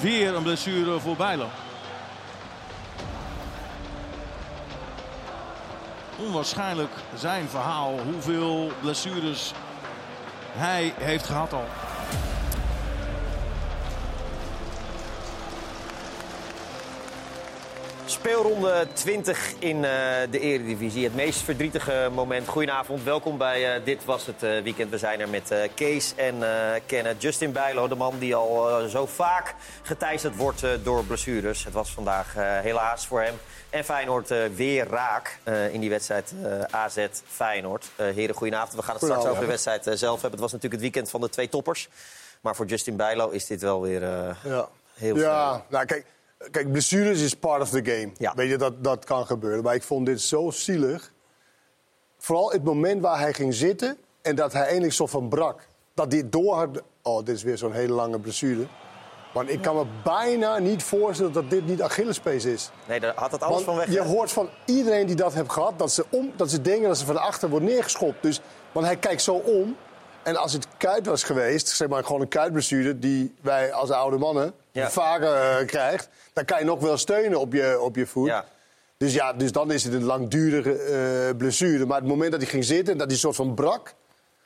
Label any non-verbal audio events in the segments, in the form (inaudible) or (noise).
Weer een blessure voor Bijlo. Onwaarschijnlijk zijn verhaal hoeveel blessures hij heeft gehad al. Speelronde 20 in uh, de Eredivisie. Het meest verdrietige moment. Goedenavond, welkom bij uh, Dit Was Het uh, Weekend. We zijn er met Kees en Kenneth. Justin Bijlo, de man die al zo vaak geteisterd wordt door blessures. Het was vandaag helaas voor hem en Feyenoord weer raak in die wedstrijd AZ-Feyenoord. heren, goedenavond. We gaan het straks over de wedstrijd zelf hebben. Het was natuurlijk het weekend van de twee toppers. Maar voor Justin Bijlo is dit wel weer ja. heel Ja, nou kijk... Kijk, blessures is part of the game. Ja. Weet je, dat, dat kan gebeuren. Maar ik vond dit zo zielig. Vooral het moment waar hij ging zitten en dat hij eindelijk zo van brak. Dat hij door had... Oh, dit is weer zo'n hele lange blessure. Want ik kan me bijna niet voorstellen dat dit niet Achillespees is. Nee, daar had het alles van weg. Je hoort van iedereen die dat heeft gehad, dat ze, om, dat ze denken dat ze van achter wordt neergeschopt. Dus, want hij kijkt zo om. En als het kuit was geweest, zeg maar gewoon een kuitblessure... die wij als oude mannen vaker uh, krijgt... dan kan je nog wel steunen op je, op je voet. Ja. Dus ja, dus dan is het een langdurige uh, blessure. Maar het moment dat hij ging zitten en dat hij soort van brak...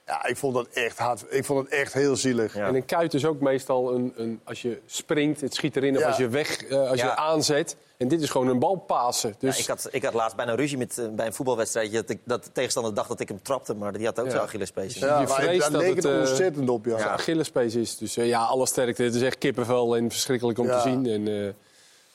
Ja, ik vond dat echt hard. Ik vond het echt heel zielig. En een kuit is ook meestal een, een als je springt, het schiet erin, of als je weg, uh, als je aanzet. En dit is gewoon een bal pasen. Dus... ik, had, ik had laatst bijna ruzie met, uh, bij een voetbalwedstrijdje. Dat, ik, dat de tegenstander dacht dat ik hem trapte, maar die had ook ja. zo'n Achillespees. Ja, je vreest dat het, uh, ontzettend op, ja. ja Achillespees is. Dus ja, alle sterkte. Het is echt kippenvel en verschrikkelijk om te zien. En,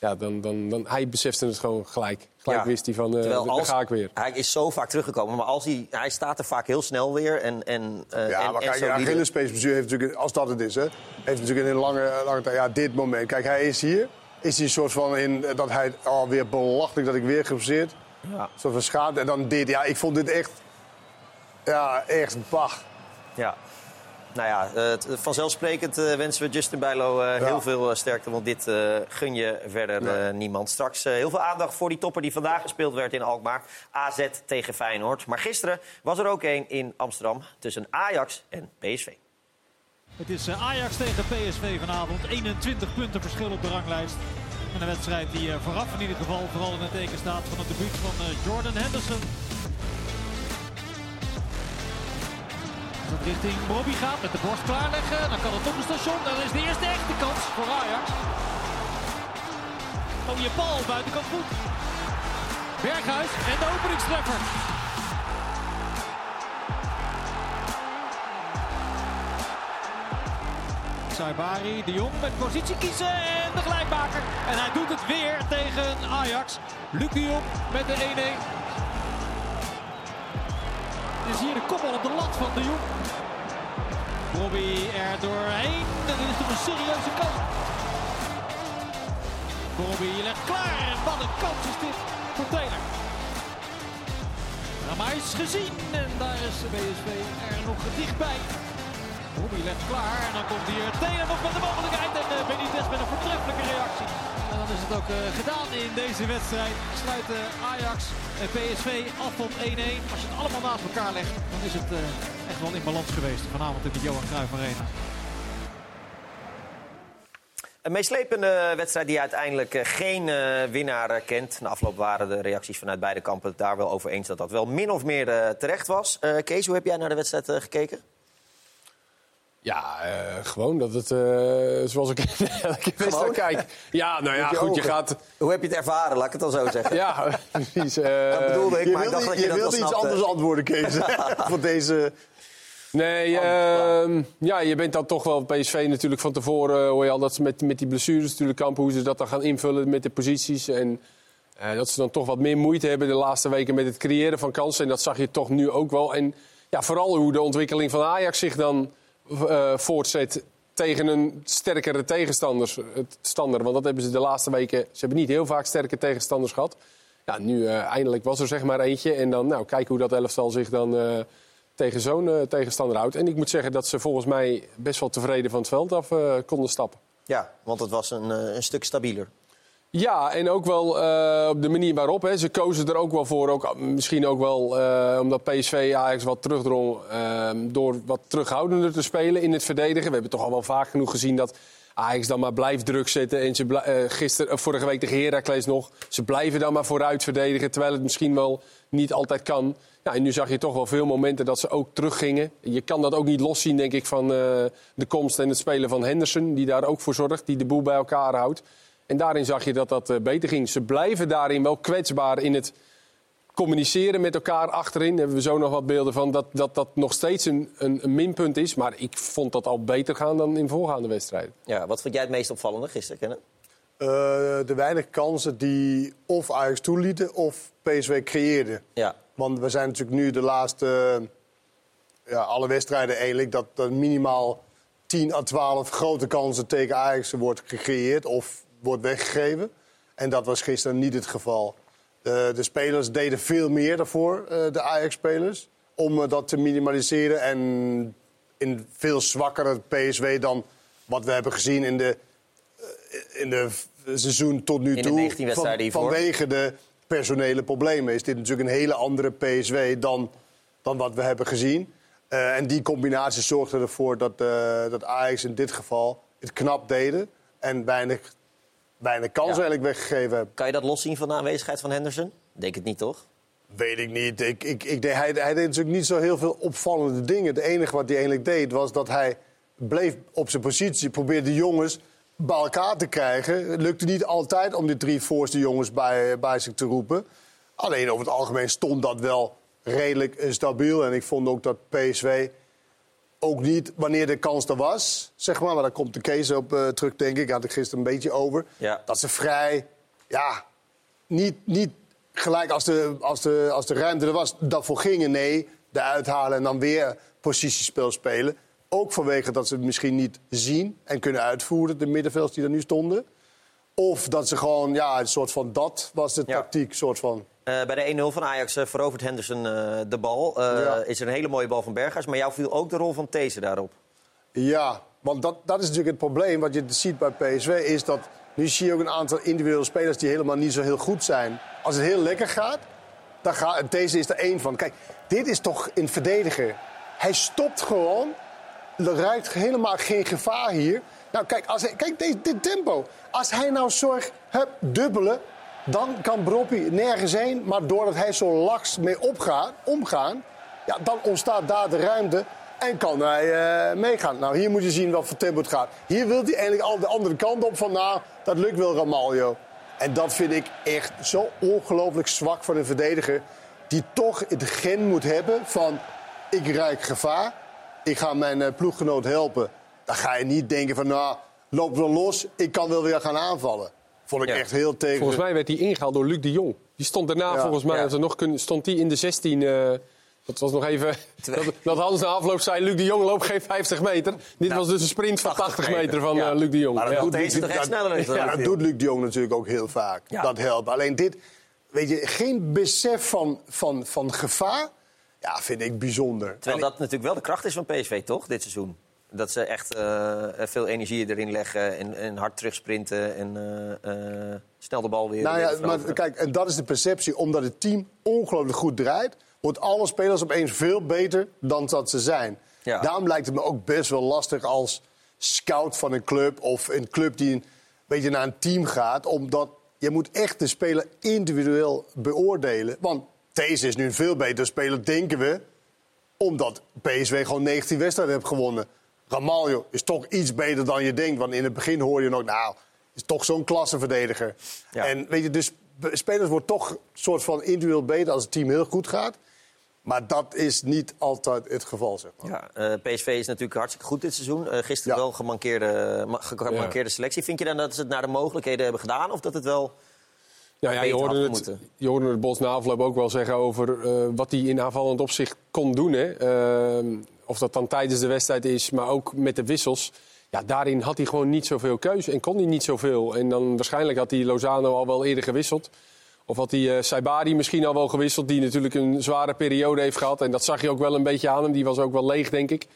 ja, dan, dan, dan, hij besefte het gewoon gelijk. Gelijk wist hij van, uh, daar ga ik weer. Hij is zo vaak teruggekomen, maar als hij, hij staat er vaak heel snel weer. En, en, uh, ja, maar kijk, ja, Achillespeesblessure heeft natuurlijk, als dat het is, hè, heeft natuurlijk in een lange, lange tijd, ja, dit moment. Kijk, hij is hier, is hij een soort van, in, dat hij, alweer belachelijk dat ik weer geblesseerd. Ja. Een soort van schade. En dan dit, ja, ik vond dit echt, ja, echt bah. Ja, nou ja, uh, vanzelfsprekend uh, wensen we Justin Bijlo uh, heel veel sterkte. Want dit gun je verder niemand. Straks heel veel aandacht voor die topper die vandaag gespeeld werd in Alkmaar. AZ tegen Feyenoord. Maar gisteren was er ook één in Amsterdam tussen Ajax en PSV. Het is Ajax tegen PSV vanavond. 21 punten verschil op de ranglijst. En een wedstrijd die vooraf in ieder geval vooral in het teken staat van het debuut van Jordan Henderson. Het richting Bobby gaat met de borst klaarleggen. Dan kan het op het station. Dan is de eerste echte kans voor Ajax. Oh, je bal buitenkant voet. Berghuis en de openingstreffer. Saibari, de Jong met positie kiezen en de gelijkmaker. En hij doet het weer tegen Ajax. Luc de Jong met de 1-1. Is hier de kopbal op de lat van de Jong. Robbie er doorheen. Dat is toch een serieuze kans. Robbie legt klaar. En wat een kans is dit voor Taylor. Ramais gezien. En daar is de BSV er nog dichtbij. Robbie legt klaar. En dan komt hier Taylor nog met de mogelijkheid. En uh, Benitez met een voortreffelijke reactie. Dan is het ook uh, gedaan in deze wedstrijd. Sluiten Ajax en PSV af op 1-1. Als je het allemaal naast elkaar legt, dan is het uh, echt wel in balans geweest. Vanavond in de Johan Cruijff Arena. Een meeslepende wedstrijd die uiteindelijk geen uh, winnaar kent. Na afloop waren de reacties vanuit beide kampen daar wel over eens dat dat wel min of meer terecht was. Kees, hoe heb jij naar de wedstrijd gekeken? Ja, uh, gewoon dat het, uh, zoals ik (laughs) elke wedstrijd kijk. Ja, nou ja, goed, je gaat... Hoe heb je het ervaren, laat ik het dan zo zeggen? ja, (laughs) precies. Uh... Dat bedoelde ik, je maar ik dacht dat je, je dat wilde iets anders antwoorden, Kees, (laughs) voor deze... Nee, uh, ja, je bent dan toch wel PSV natuurlijk van tevoren... hoor je al dat ze met, met die blessures natuurlijk kampen... hoe ze dat dan gaan invullen met de posities. En dat ze dan toch wat meer moeite hebben de laatste weken... met het creëren van kansen. En dat zag je toch nu ook wel. En ja, vooral hoe de ontwikkeling van Ajax zich dan uh, voortzet tegen een sterkere tegenstander. Standaard, want dat hebben ze de laatste weken. Ze hebben niet heel vaak sterke tegenstanders gehad. Ja, nu uh, eindelijk was er zeg maar eentje. En dan nou, kijken hoe dat elftal zich dan tegen zo'n tegenstander houdt. En ik moet zeggen dat ze volgens mij best wel tevreden van het veld af konden stappen. Ja, want het was een, een stuk stabieler. Ja, en ook wel uh, op de manier waarop. Hè. Ze kozen er ook wel voor. Ook, misschien ook wel uh, omdat PSV Ajax wat terugdrong uh, door wat terughoudender te spelen in het verdedigen. We hebben toch al wel vaak genoeg gezien dat Ajax dan maar blijft druk zetten. En ze uh, gisteren, vorige week tegen Heracles nog. Ze blijven dan maar vooruit verdedigen, terwijl het misschien wel niet altijd kan. En nu zag je toch wel veel momenten dat ze ook teruggingen. Je kan dat ook niet loszien, denk ik, van de komst en het spelen van Henderson. Die daar ook voor zorgt, die de boel bij elkaar houdt. En daarin zag je dat dat uh, beter ging. Ze blijven daarin wel kwetsbaar in het communiceren met elkaar achterin. Daar hebben we zo nog wat beelden van dat dat, dat nog steeds een, een, een, minpunt is. Maar ik vond dat al beter gaan dan in voorgaande wedstrijden. Ja, wat vond jij het meest opvallende gisteren, Kenneth? Uh, de weinig kansen die of Ajax toelieten of PSV creëerde. Ja. Want we zijn natuurlijk nu de laatste ja, alle wedstrijden eigenlijk dat er minimaal 10 à 12 grote kansen tegen Ajax wordt gecreëerd of wordt weggegeven. En dat was gisteren niet het geval. De, de spelers deden veel meer daarvoor, de Ajax-spelers, om dat te minimaliseren. En in veel zwakkere PSW dan wat we hebben gezien in de, in de seizoen tot nu in toe. De 19 wedstrijden hiervoor. Vanwege de personele problemen is dit natuurlijk een hele andere PSW dan, dan wat we hebben gezien. Uh, en die combinatie zorgde ervoor dat, uh, dat Ajax in dit geval het knap deden en weinig, weinig kans eigenlijk weggegeven. Kan je dat loszien van de aanwezigheid van Henderson? Denk het niet, toch? Weet ik niet. Ik, ik, ik, hij, hij deed natuurlijk niet zo heel veel opvallende dingen. Het enige wat hij eigenlijk deed was dat hij bleef op zijn positie, probeerde de jongens bij elkaar te krijgen. Het lukte niet altijd om die drie voorste jongens bij, bij zich te roepen. Alleen over het algemeen stond dat wel redelijk stabiel. En ik vond ook dat PSV ook niet, wanneer de kans er was, zeg maar, maar daar komt de Kees op uh, terug, denk ik, had ik gisteren een beetje over. Ja. Dat ze vrij, ja, niet, niet gelijk als de, als, de, als de ruimte er was, daarvoor gingen. Nee, de uithalen en dan weer positiespel spelen. Ook vanwege dat ze het misschien niet zien en kunnen uitvoeren, de middenvelders die er nu stonden. Of dat ze gewoon, ja, een soort van dat was de Ja. tactiek, soort van. Uh, bij de 1-0 van Ajax uh, verovert Henderson uh, de bal. Ja. Is er een hele mooie bal van Berghuis. Maar jou viel ook de rol van These daarop. Ja, want dat, dat is natuurlijk het probleem. Wat je ziet bij PSV is dat nu zie je ook een aantal individuele spelers die helemaal niet zo heel goed zijn. Als het heel lekker gaat, dan gaat en deze is er één van. Kijk, dit is toch een verdediger. Hij stopt gewoon. Er ruikt helemaal geen gevaar hier. Nou, kijk, als hij, kijk deze, dit tempo. Als hij nou zorgt, hup, dubbelen, dan kan Broppie nergens heen. Maar doordat hij zo laks mee opgaat, omgaan, ja, dan ontstaat daar de ruimte. En kan hij eh, meegaan. Nou, hier moet je zien wat voor tempo het gaat. Hier wil hij eigenlijk al de andere kant op van, nou, dat lukt wel Ramaljo. En dat vind ik echt zo ongelooflijk zwak van een verdediger. Die toch het gen moet hebben van, ik ruik gevaar. Ik ga mijn eh, ploeggenoot helpen. Dan ga je niet denken van, nou, loop wel los. Ik kan wel weer gaan aanvallen. Vond ik Ja. echt heel tegen. Volgens mij werd hij ingehaald door Luc de Jong. Die stond daarna, Ja. volgens mij, Ja. als er nog kun, stond hij in de 16. eh, dat was nog even. (laughs) Dat, dat Hans na afloop zei: Luc de Jong loopt geen 50 meter. Dit was dus een sprint van 80 meter, meter. van Ja. eh, Luc de Jong. Maar dat Ja. doet Luc- toch echt dat- sneller dan Ja, dat Jong. doet Luc de Jong natuurlijk ook heel vaak. Ja. Dat helpt. Alleen dit, weet je, geen besef van, van, van gevaar, ja, vind ik bijzonder. Terwijl dat natuurlijk wel de kracht is van PSV, toch, dit seizoen? Dat ze echt eh, veel energie erin leggen en, en hard terugsprinten en eh, eh, snel de bal weer Nou weer ja, maar kijk, en dat is de perceptie. Omdat het team ongelooflijk goed draait, wordt alle spelers opeens veel beter dan dat ze zijn. Ja. Daarom lijkt het me ook best wel lastig als scout van een club of een club die een beetje naar een team gaat, omdat je moet echt de speler individueel beoordelen. Want deze is nu een veel betere speler, denken we, omdat PSV gewoon 19 wedstrijden heeft gewonnen. Ramaljo is toch iets beter dan je denkt. Want in het begin hoor je nog, nou, is toch zo'n klassenverdediger. Ja. En weet je, dus spelers worden toch een soort van individueel beter als het team heel goed gaat. Maar dat is niet altijd het geval, zeg maar. Ja, eh, PSV is natuurlijk hartstikke goed dit seizoen. Eh, gisteren Ja. wel gemankeerde, ma- gemankeerde selectie. Vind je dan dat ze het naar de mogelijkheden hebben gedaan? Of dat het wel... Nou ja, je hoorde, het, je hoorde het Bos na afloop ook wel zeggen over eh, wat hij in aanvallend opzicht kon doen. Hè. Ehm, of dat dan tijdens de wedstrijd is, maar ook met de wissels. Ja, daarin had hij gewoon niet zoveel keuze en kon hij niet zoveel. En dan waarschijnlijk had hij Lozano al wel eerder gewisseld. Of had hij Saibari misschien al wel gewisseld, die natuurlijk een zware periode heeft gehad. En dat zag je ook wel een beetje aan hem. Die was ook wel leeg, denk ik.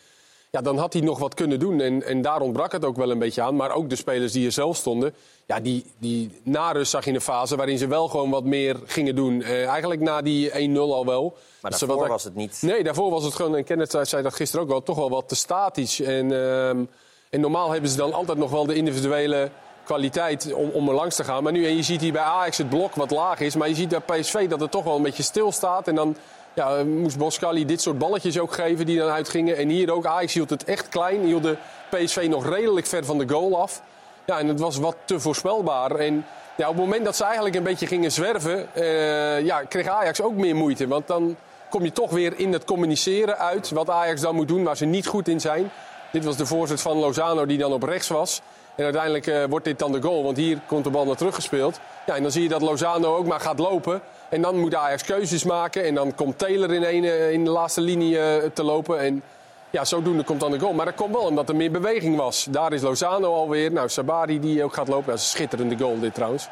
Ja, dan had hij nog wat kunnen doen. En, en daar ontbrak het ook wel een beetje aan. Maar ook de spelers die er zelf stonden. Ja, die, die na rust zag je een fase waarin ze wel gewoon wat meer gingen doen. Eh, eigenlijk na die 1-0 al wel. Maar daarvoor wat- was het niet. Nee, daarvoor was het gewoon, en Kenneth zei dat gisteren ook wel, toch wel wat te statisch. En, ehm, en normaal hebben ze dan altijd nog wel de individuele kwaliteit om, om er langs te gaan. Maar nu, en je ziet hier bij Ajax het blok wat laag is. Maar je ziet bij PSV dat het toch wel een beetje stil staat. En dan ja, moest Boskali dit soort balletjes ook geven die dan uitgingen. En hier ook, Ajax hield het echt klein. Hield de PSV nog redelijk ver van de goal af. Ja, en het was wat te voorspelbaar. En ja, op het moment dat ze eigenlijk een beetje gingen zwerven, eh, ja, kreeg Ajax ook meer moeite. Want dan kom je toch weer in het communiceren uit wat Ajax dan moet doen, waar ze niet goed in zijn. Dit was de voorzet van Lozano die dan op rechts was. En uiteindelijk eh, wordt dit dan de goal, want hier komt de bal naar teruggespeeld. Ja, en dan zie je dat Lozano ook maar gaat lopen. En dan moet Ajax keuzes maken. En dan komt Taylor in, een, eh, in de laatste linie eh, te lopen. En ja, zodoende komt dan de goal. Maar dat komt wel omdat er meer beweging was. Daar is Lozano alweer. Nou, Sabari die ook gaat lopen. Dat is een schitterende goal dit trouwens.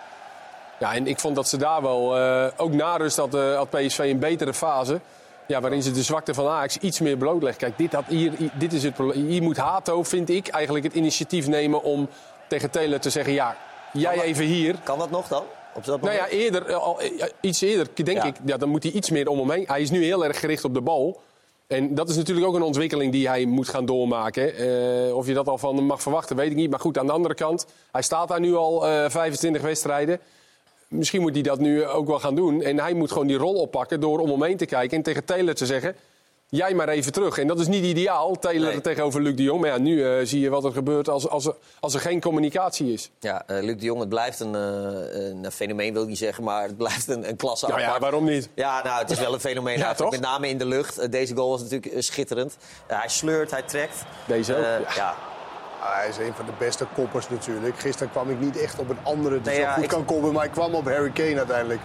Ja, en ik vond dat ze daar wel, eh, ook na rust had, had PSV een betere fase. Ja, waarin ze de zwakte van Ajax iets meer blootleggen. Kijk, dit, had hier, dit is het probleem. Hier moet Hato, vind ik, eigenlijk het initiatief nemen om tegen Taylor te zeggen... ja, jij even hier. Kan dat nog dan? Op dat Nou moment? ja, eerder, eh, al, eh, iets eerder denk Ja. ik, ja, dan moet hij iets meer om hem heen. Hij is nu heel erg gericht op de bal. En dat is natuurlijk ook een ontwikkeling die hij moet gaan doormaken. Eh, of je dat al van hem mag verwachten, weet ik niet. Maar goed, aan de andere kant, hij staat daar nu al eh 25 wedstrijden. Misschien moet hij dat nu ook wel gaan doen. En hij moet gewoon die rol oppakken door om hem heen te kijken en tegen Taylor te zeggen... Jij maar even terug. En dat is niet ideaal, Taylor Nee. tegenover Luc de Jong. Maar ja, nu eh, zie je wat er gebeurt als, als, er, als er geen communicatie is. Ja, eh, Luc de Jong, het blijft een, eh, een fenomeen, wil ik niet zeggen, maar het blijft een, een klasse Nou ja, apart. waarom niet? Ja, nou, het is wel een fenomeen. Ja, eigenlijk, toch? Met name in de lucht. Deze goal was natuurlijk schitterend. Hij sleurt, hij trekt. Deze ook, ja. ja. Ah, hij is een van de beste koppers natuurlijk. Gisteren kwam ik niet echt op een andere die Nee, zo ja, goed ik- kan koppen, maar ik kwam op Harry Kane uiteindelijk.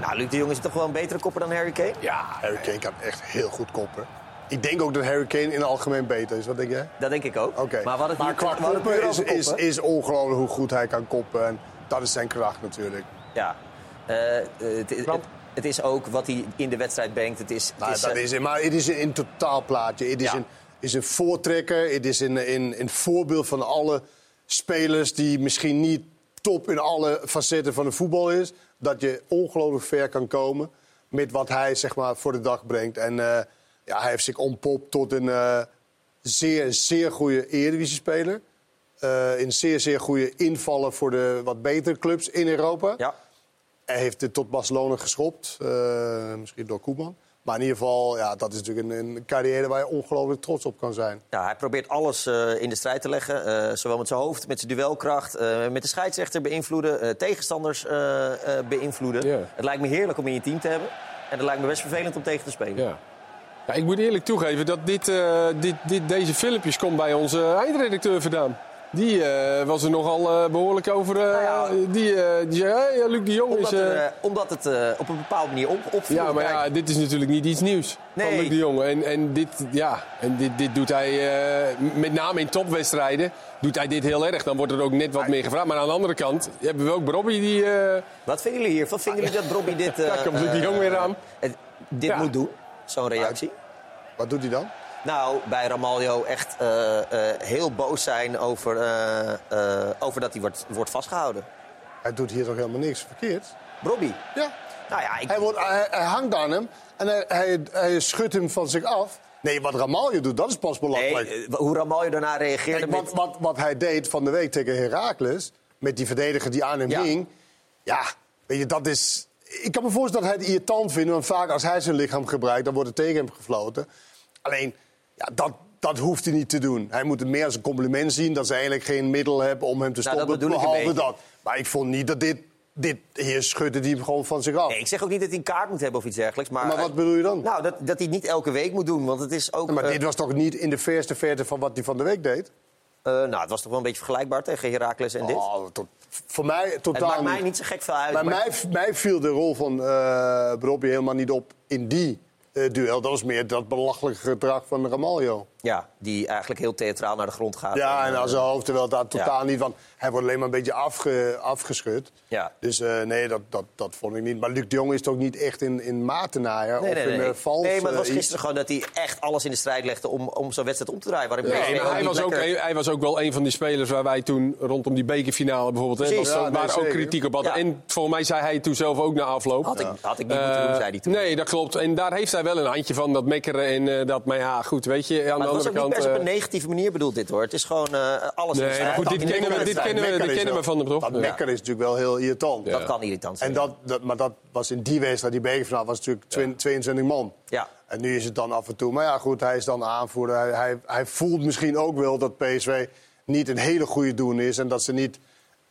Nou, Luc de Jong is toch wel een betere kopper dan Harry Kane? Ja, Harry Kane kan echt heel goed koppen. Ik denk ook dat Harry Kane in het algemeen beter is. Wat denk jij? Dat denk ik ook. Oké. Maar, wat het maar qua het koppen is, is, is ongelooflijk hoe goed hij kan koppen. En dat is zijn kracht natuurlijk. Ja. Eh, eh, het, het, het is ook wat hij in de wedstrijd brengt. Het is, het Nou, is, dat eh, is, het. maar het is een, een totaalplaatje. Het is, Ja. een, is een voortrekker. Het is een, een, een voorbeeld van alle spelers die misschien niet top in alle facetten van de voetbal is. Dat je ongelooflijk ver kan komen met wat hij zeg maar, voor de dag brengt. En eh, ja, hij heeft zich ontpopt tot een eh, zeer, zeer goede Eredivisie-speler. Eh een zeer, zeer goede invaller voor de wat betere clubs in Europa. ja. Hij heeft het tot Barcelona geschopt. eh, misschien door Koeman. Maar in ieder geval, ja, dat is natuurlijk een, een carrière waar je ongelooflijk trots op kan zijn. Ja, hij probeert alles eh, in de strijd te leggen. eh, zowel met zijn hoofd, met zijn duelkracht, eh, met de scheidsrechter beïnvloeden, eh, tegenstanders eh, eh, beïnvloeden. Het lijkt me heerlijk om in je team te hebben. En het lijkt me best vervelend om tegen te spelen. Ja. Ja, ik moet eerlijk toegeven dat dit, eh, dit, dit, deze filmpjes komt bij onze eindredacteur vandaan. Die eh, was er nogal eh, behoorlijk over. eh, Nou ja. die, eh, die zei, hey, Luc de Jong Omdat, is... er, omdat het eh, op een bepaalde manier op, opviel. ja, maar ja, dit is natuurlijk niet iets nieuws Nee. van Luc de Jong. En, en, dit, ja, en dit, dit doet hij, eh, met name in topwedstrijden, doet hij dit heel erg. Dan wordt er ook net wat meer gevraagd. Maar aan de andere kant hebben we ook Robbie die... eh, Wat vinden jullie hier? Wat vinden jullie dat Robbie dit... (laughs) eh, Kijk, komt Luc de Jong weer aan. dit Ja. moet doen, zo'n reactie. Wat doet hij dan? Nou, bij Ramaljo echt eh, eh, heel boos zijn over, eh, over dat hij wordt, wordt vastgehouden. Hij doet hier toch helemaal niks verkeerd? Robbie, Ja. nou ja, ik, Hij, wordt, hij, hij hangt aan hem en hij, hij, hij schudt hem van zich af. Nee, wat Ramalje doet, dat is pas belangrijk. hoe Ramaljo daarna reageerde Kijk, met... wat, wat, wat hij deed van de week tegen Heracles, met die verdediger die aan hem Ja. hing. Ja, weet je, dat is... Ik kan me voorstellen dat hij het irritant vindt, want vaak als hij zijn lichaam gebruikt, dan wordt er tegen hem gefloten. Alleen, ja, dat, dat hoeft hij niet te doen. Hij moet het meer als een compliment zien dat ze eigenlijk geen middel hebben om hem te Nou, dat stoppen, ik een behalve dat. Maar ik vond niet dat dit, dit heer schudde die hem gewoon van zich af. Nee, ik zeg ook niet dat hij een kaart moet hebben of iets dergelijks. Maar, Maar wat bedoel je dan? Nou, dat, dat hij het niet elke week moet doen. Want het is ook... maar eh, dit was toch niet in de verste verte van wat hij van de week deed? eh, nou, het was toch wel een beetje vergelijkbaar tegen Heracles en dit. Oh, tot, voor mij het totaal maakt mij niet zo gek veel uit. Maar- mij, mij viel de rol van Robbie helemaal niet op in die duel. Dat was meer dat belachelijke gedrag van Ramaljo. Ja, die eigenlijk heel theatraal naar de grond gaat. Ja, en eh, aan zijn hoofd, terwijl dat totaal ja. niet van... Hij wordt alleen maar een beetje afge, afgeschud. Ja. Dus eh, nee, dat, dat, dat vond ik niet. Maar Luc de Jong is toch niet echt in, in maat te naaien? Nee, of nee, in nee. eh, vals nee, maar het was eh, iets. gisteren gewoon dat hij echt alles in de strijd legde om, om zo'n wedstrijd om te draaien. Waarin Nee, maar hij, was ook, lekker- hij was ook wel een van die spelers waar wij toen rondom die bekerfinale bijvoorbeeld... Hè, was, Ja, nee, waar ook kritiek op hadden. Ja. En volgens mij zei hij toen zelf ook na afloop... Had ik, had ik niet moeten Eh, doen, zei hij toen. Nee, dat klopt. En daar heeft hij wel een handje van, dat mekkeren en eh, dat... Maar ja, goed, weet je, de was andere ook niet best op een eh, negatieve manier bedoeld dit hoor. Het is gewoon eh, alles de Nee, maar goed, dit kennen we- dit kennen we- dit is kennen we van hem, toch? Dat Ja. mekkeren is natuurlijk wel heel irritant. Dat kan irritant zijn. En dat, dat, maar dat was in die wedstrijd, die bekerfinale, was natuurlijk twi- 22 man. Ja. En nu is het dan af en toe. Maar ja, goed, hij is dan aanvoerder. Hij, hij, hij voelt misschien ook wel dat PSV niet een hele goede doen is. En dat ze niet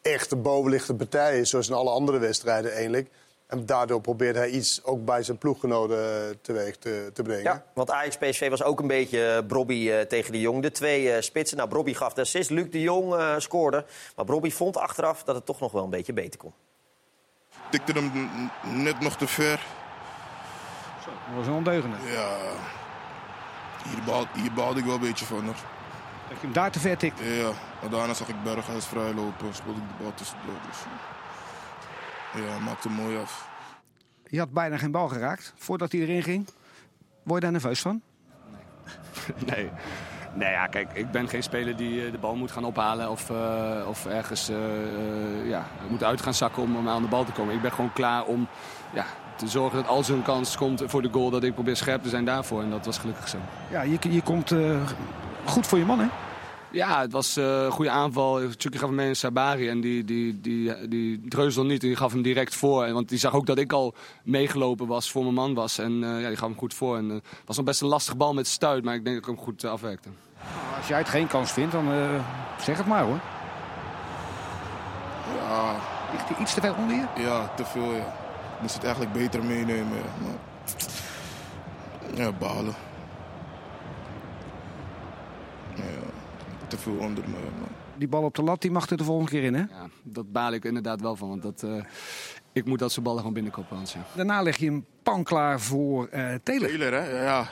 echt de bovenliggende partij is, zoals in alle andere wedstrijden eigenlijk. En daardoor probeert hij iets ook bij zijn ploeggenoten eh, teweeg te, te brengen. Ja, want Ajax PSV was ook een beetje eh, Brobby eh, tegen de Jong. De twee eh, spitsen. Nou, Brobby gaf de assist. Luc de Jong eh, scoorde. Maar Brobby vond achteraf dat het toch nog wel een beetje beter kon. tikte hem net nog te ver. Dat was een ondeugende. Ja, hier, baal, hier baalde ik wel een beetje van. Hoor. Dat je hem daar te ver tikt. Ja, maar daarna zag ik Berghuis vrijlopen. Speelde ik de bal tussendoor. Dus, ja, maakte hem mooi af. Je had bijna geen bal geraakt voordat hij erin ging. Word je daar nerveus van? (laughs) Nee. Nee, ja, kijk, ik ben geen speler die eh, de bal moet gaan ophalen of, eh, of ergens eh, ja, moet uit gaan zakken om, om aan de bal te komen. Ik ben gewoon klaar om ja, te zorgen dat als er een kans komt voor de goal, dat ik probeer scherp te zijn daarvoor. En dat was gelukkig zo. Ja, je, je komt eh, goed voor je man, hè? Ja, het was eh, een goede aanval. Tjuki gaf hem mee in Sabari en die, die, die, die dreuzelde niet. Die gaf hem direct voor. En- Want die zag ook dat ik al meegelopen was, voor mijn man was. En eh, ja, die gaf hem goed voor. En, eh, het was nog best een lastig bal met stuit, maar ik denk dat ik hem goed afwerkte. Als jij het geen kans vindt, dan eh, zeg het maar, hoor. Ja, Ligt hij iets te ver onder je? ja, te veel. Ja. Ik moest het eigenlijk beter meenemen. Ja, maar, ja balen. Ja, te veel onder me. Die bal op de lat, die mag er de volgende keer in, hè? Ja, dat baal ik inderdaad wel van. Want dat, eh, ik moet dat soort ballen gewoon binnenkoppen. Hans, ja. Daarna leg je hem pan klaar voor eh Taylor. Taylor, hè? Ja, ja.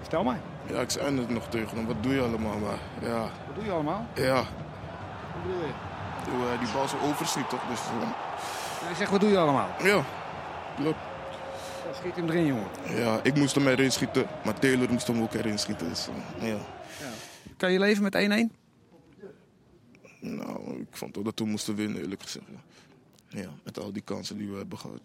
Vertel mij. ja, ik zei het nog tegen hem. Wat doe je allemaal? Maar ja, Wat doe je allemaal? ja. Wat bedoel je? Hoe hij die bal zo overschiet, toch? Dus, eh, Hij zegt, wat doe je allemaal? ja, klopt. Schiet hem erin, jongen. Ja, ik moest hem erin schieten, maar Taylor moest hem ook erin schieten. Dus, eh, ja. Kan je leven met 1-1? Nou, ik vond ook dat we moesten winnen, eerlijk gezegd. Ja. ja, met al die kansen die we hebben gehad.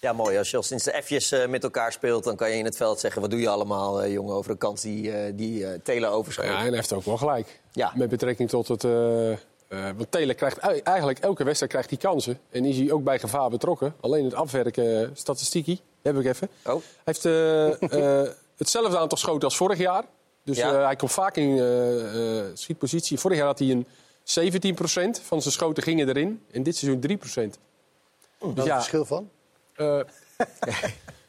Ja, mooi. Als je al sinds de F'jes eh, met elkaar speelt, dan kan je in het veld zeggen... wat doe je allemaal, eh, jongen, over een kans die, eh die Taylor overschoot. Ja, en hij heeft ook wel gelijk. Ja. Met betrekking tot het... eh, eh, want Taylor krijgt eigenlijk elke wedstrijd krijgt hij kansen. En is hij ook bij gevaar betrokken. Alleen het afwerken, statistiekie, heb ik even. Oh. Hij heeft eh, (laughs) eh, hetzelfde aantal schoten als vorig jaar. Dus Ja. eh, hij komt vaak in eh, eh, schietpositie. Vorig jaar had hij een 17% van zijn schoten gingen erin. En dit seizoen 3%. Daar is ja. het verschil van. Eh (laughs)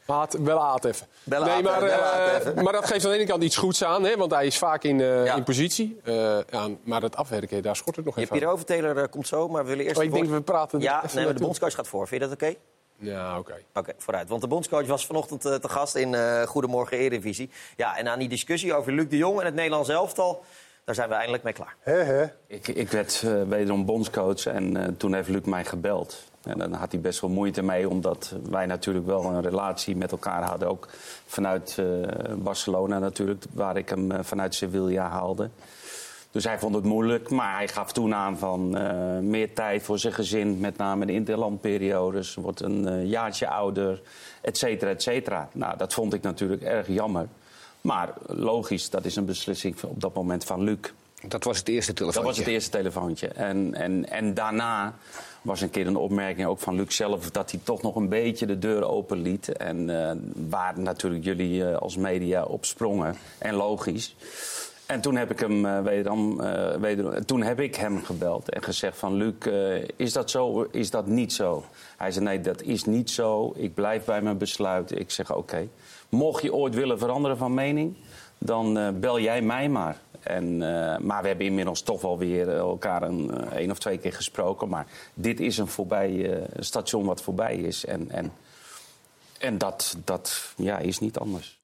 haat, wel haat even. Bellen nee, maar, eh, dat geeft aan de ene kant iets goeds aan, hè, want hij is vaak in, eh, Ja. in positie. Eh, ja, maar het afwerken, daar schort het nog Je even hierover, Taylor eh, komt zo, maar we willen eerst... Oh, ik denk, woord- we praten Ja, even nee, maar de bondscoach gaat voor. Vind je dat oké? Ja, oké. Oké, vooruit. Want de bondscoach was vanochtend eh, te gast in eh, Goedemorgen Eredivisie. Ja, en aan die discussie over Luc de Jong en het Nederlands elftal... daar zijn we eindelijk mee klaar. Hè? Ik, ik werd eh, wederom bondscoach en eh, toen heeft Luc mij gebeld. En dan had hij best wel moeite mee, omdat wij natuurlijk wel een relatie met elkaar hadden. Ook vanuit eh, Barcelona natuurlijk, waar ik hem vanuit Sevilla haalde. Dus hij vond het moeilijk, maar hij gaf toen aan van eh, meer tijd voor zijn gezin. Met name de interlandperiodes, wordt een eh, jaartje ouder, et cetera, et cetera. Nou, dat vond ik natuurlijk erg jammer. Maar logisch, dat is een beslissing op dat moment van Luc. Dat was het eerste Dat telefoontje. was het eerste telefoontje. En, en, en daarna was een keer een opmerking ook van Luc zelf... dat hij toch nog een beetje de deur open liet. En eh, waar natuurlijk jullie als media op sprongen. En logisch. En toen heb ik hem eh, wederom, wederom- toen heb ik hem gebeld en gezegd van... Luc, eh, is dat zo is dat niet zo? Hij zei, nee, dat is niet zo. Ik blijf bij mijn besluit. Ik zeg, oké. Mocht je ooit willen veranderen van mening... dan bel jij mij maar. En, maar we hebben inmiddels toch wel weer elkaar een één of twee keer gesproken. Maar dit is een voorbij, station wat voorbij is. En, en En dat, dat ja, is niet anders.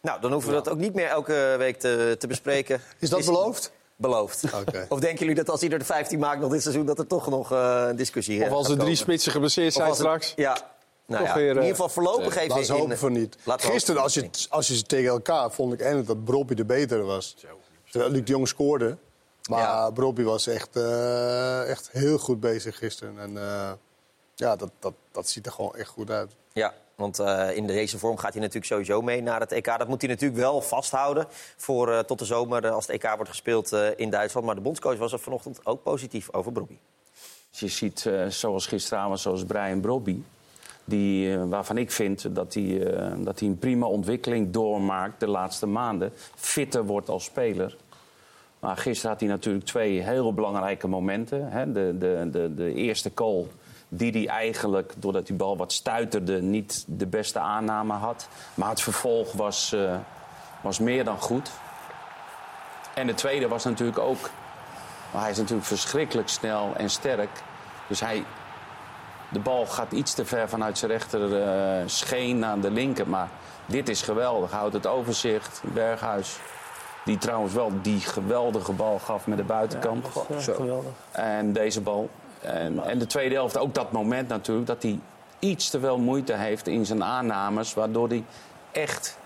Nou, dan hoeven we dat ook niet meer elke week te, te bespreken. (laughs) Is dat beloofd? Beloofd. Oké. Of denken jullie dat als hij er de 15 maakt nog dit seizoen... dat er toch nog eh, een discussie Of eh, als gaat er drie spitsen geblesseerd Of zijn als het- straks. Ja. Nou ja, weer, in eh, ieder geval voorlopig even... Laten we hopen voor niet. Gisteren, als je, als je ze tegen elkaar, vond ik eindelijk dat Brobbey de betere was. Terwijl Luc de Jong scoorde. Maar Ja. Brobbey was echt, eh, echt heel goed bezig gisteren. En eh, ja, dat, dat, dat ziet er gewoon echt goed uit. Ja, want eh, in deze vorm gaat hij natuurlijk sowieso mee naar het EK. Dat moet hij natuurlijk wel vasthouden voor eh, tot de zomer eh, als het EK wordt gespeeld eh, in Duitsland. Maar de bondscoach was er vanochtend ook positief over Brobbey. Als je ziet, zoals gisteravond, zoals Brian Brobby... Die, waarvan ik vind dat hij, dat hij een prima ontwikkeling doormaakt de laatste maanden. Fitter wordt als speler. Maar gisteren had hij natuurlijk twee heel belangrijke momenten. Hè. De, de, de, de eerste goal die hij eigenlijk, doordat die bal wat stuiterde... niet de beste aanname had. Maar het vervolg was, eh, was meer dan goed. En de tweede was natuurlijk ook... Maar hij is natuurlijk verschrikkelijk snel en sterk. Dus hij, de bal gaat iets te ver vanuit zijn rechter eh, scheen naar de linker. Maar dit is geweldig. Houdt het overzicht. Berghuis. Die trouwens wel die geweldige bal gaf met de buitenkant. geweldig. En deze bal. En, en de tweede helft ook dat moment natuurlijk. Dat hij iets te veel moeite heeft in zijn aannames. Waardoor hij echt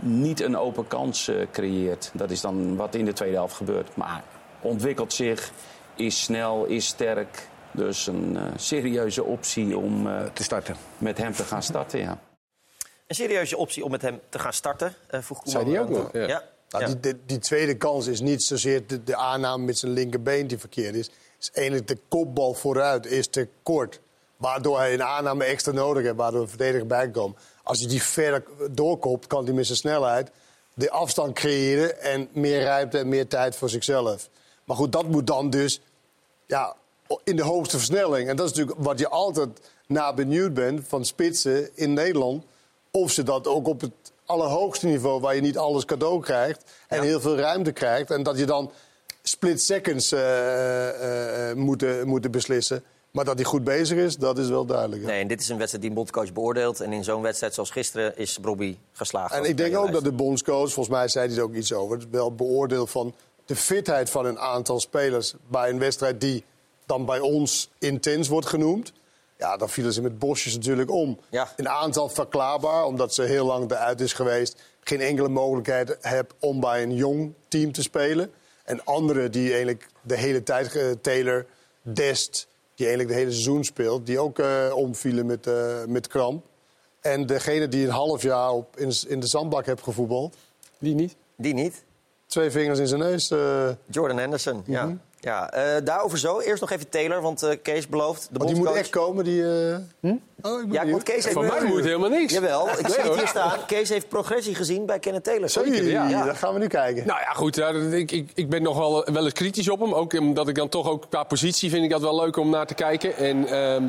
niet een open kans eh, creëert. Dat is dan wat in de tweede helft gebeurt. Maar ontwikkelt zich, is snel, is sterk. Dus een eh, serieuze optie om eh, Te starten. met hem te gaan starten. Ja. Een serieuze optie om met hem te gaan starten, eh vroeg Koeman. Zei die ook nog, ja. Ja. Nou, Ja. die, die, die tweede kans is niet zozeer de, de aanname met zijn linkerbeen die verkeerd is. Is eigenlijk de kopbal vooruit is te kort. Waardoor hij een aanname extra nodig heeft, waardoor de verdediger bij kan komen. Als hij die verder doorkopt, kan hij met zijn snelheid de afstand creëren... en meer ruimte en meer tijd voor zichzelf. Maar goed, dat moet dan dus ja, in de hoogste versnelling. En dat is natuurlijk wat je altijd naar benieuwd bent van spitsen in Nederland. Of ze dat ook op het allerhoogste niveau, waar je niet alles cadeau krijgt en heel veel ruimte krijgt. En dat je dan split seconds eh, eh, eh, moeten, moeten beslissen. Maar dat hij goed bezig is, dat is wel duidelijk. Nee, en dit is een wedstrijd die een bondscoach beoordeelt. En in zo'n wedstrijd zoals gisteren is Brobbey geslaagd. En ik denk ook dat de bondscoach, volgens mij zei hij er ook iets over, het wel beoordeeld van de fitheid van een aantal spelers bij een wedstrijd die dan bij ons intens wordt genoemd. Ja, dan vielen ze met bosjes natuurlijk om. Ja. Een aantal verklaarbaar, omdat ze heel lang eruit is geweest. Geen enkele mogelijkheid heb om bij een jong team te spelen. En anderen die eigenlijk de hele tijd, eh, Taylor, Dest, die eigenlijk de hele seizoen speelt, die ook eh, omvielen met, eh, met kramp. En degene die een half jaar op, in, in de zandbak heeft gevoetbald, Die niet. Die niet. twee vingers in zijn neus. eh, Jordan Henderson, ja. Mhm. ja eh, daarover zo. Eerst nog even Taylor, want eh, Kees belooft. De want die moet echt komen, die... eh, Oh, ik Ja, want Kees heeft... Van mij moet helemaal niks. Jawel, ik zie het hier staan. Kees heeft progressie gezien bij Kenneth Taylor. Zeker, ja. ja. dat gaan we nu kijken. Nou ja, goed. ja, dat- ik, ik, ik ben nog wel, wel eens kritisch op hem. Ook omdat ik dan toch ook qua positie vind ik dat wel leuk om naar te kijken. En ehm,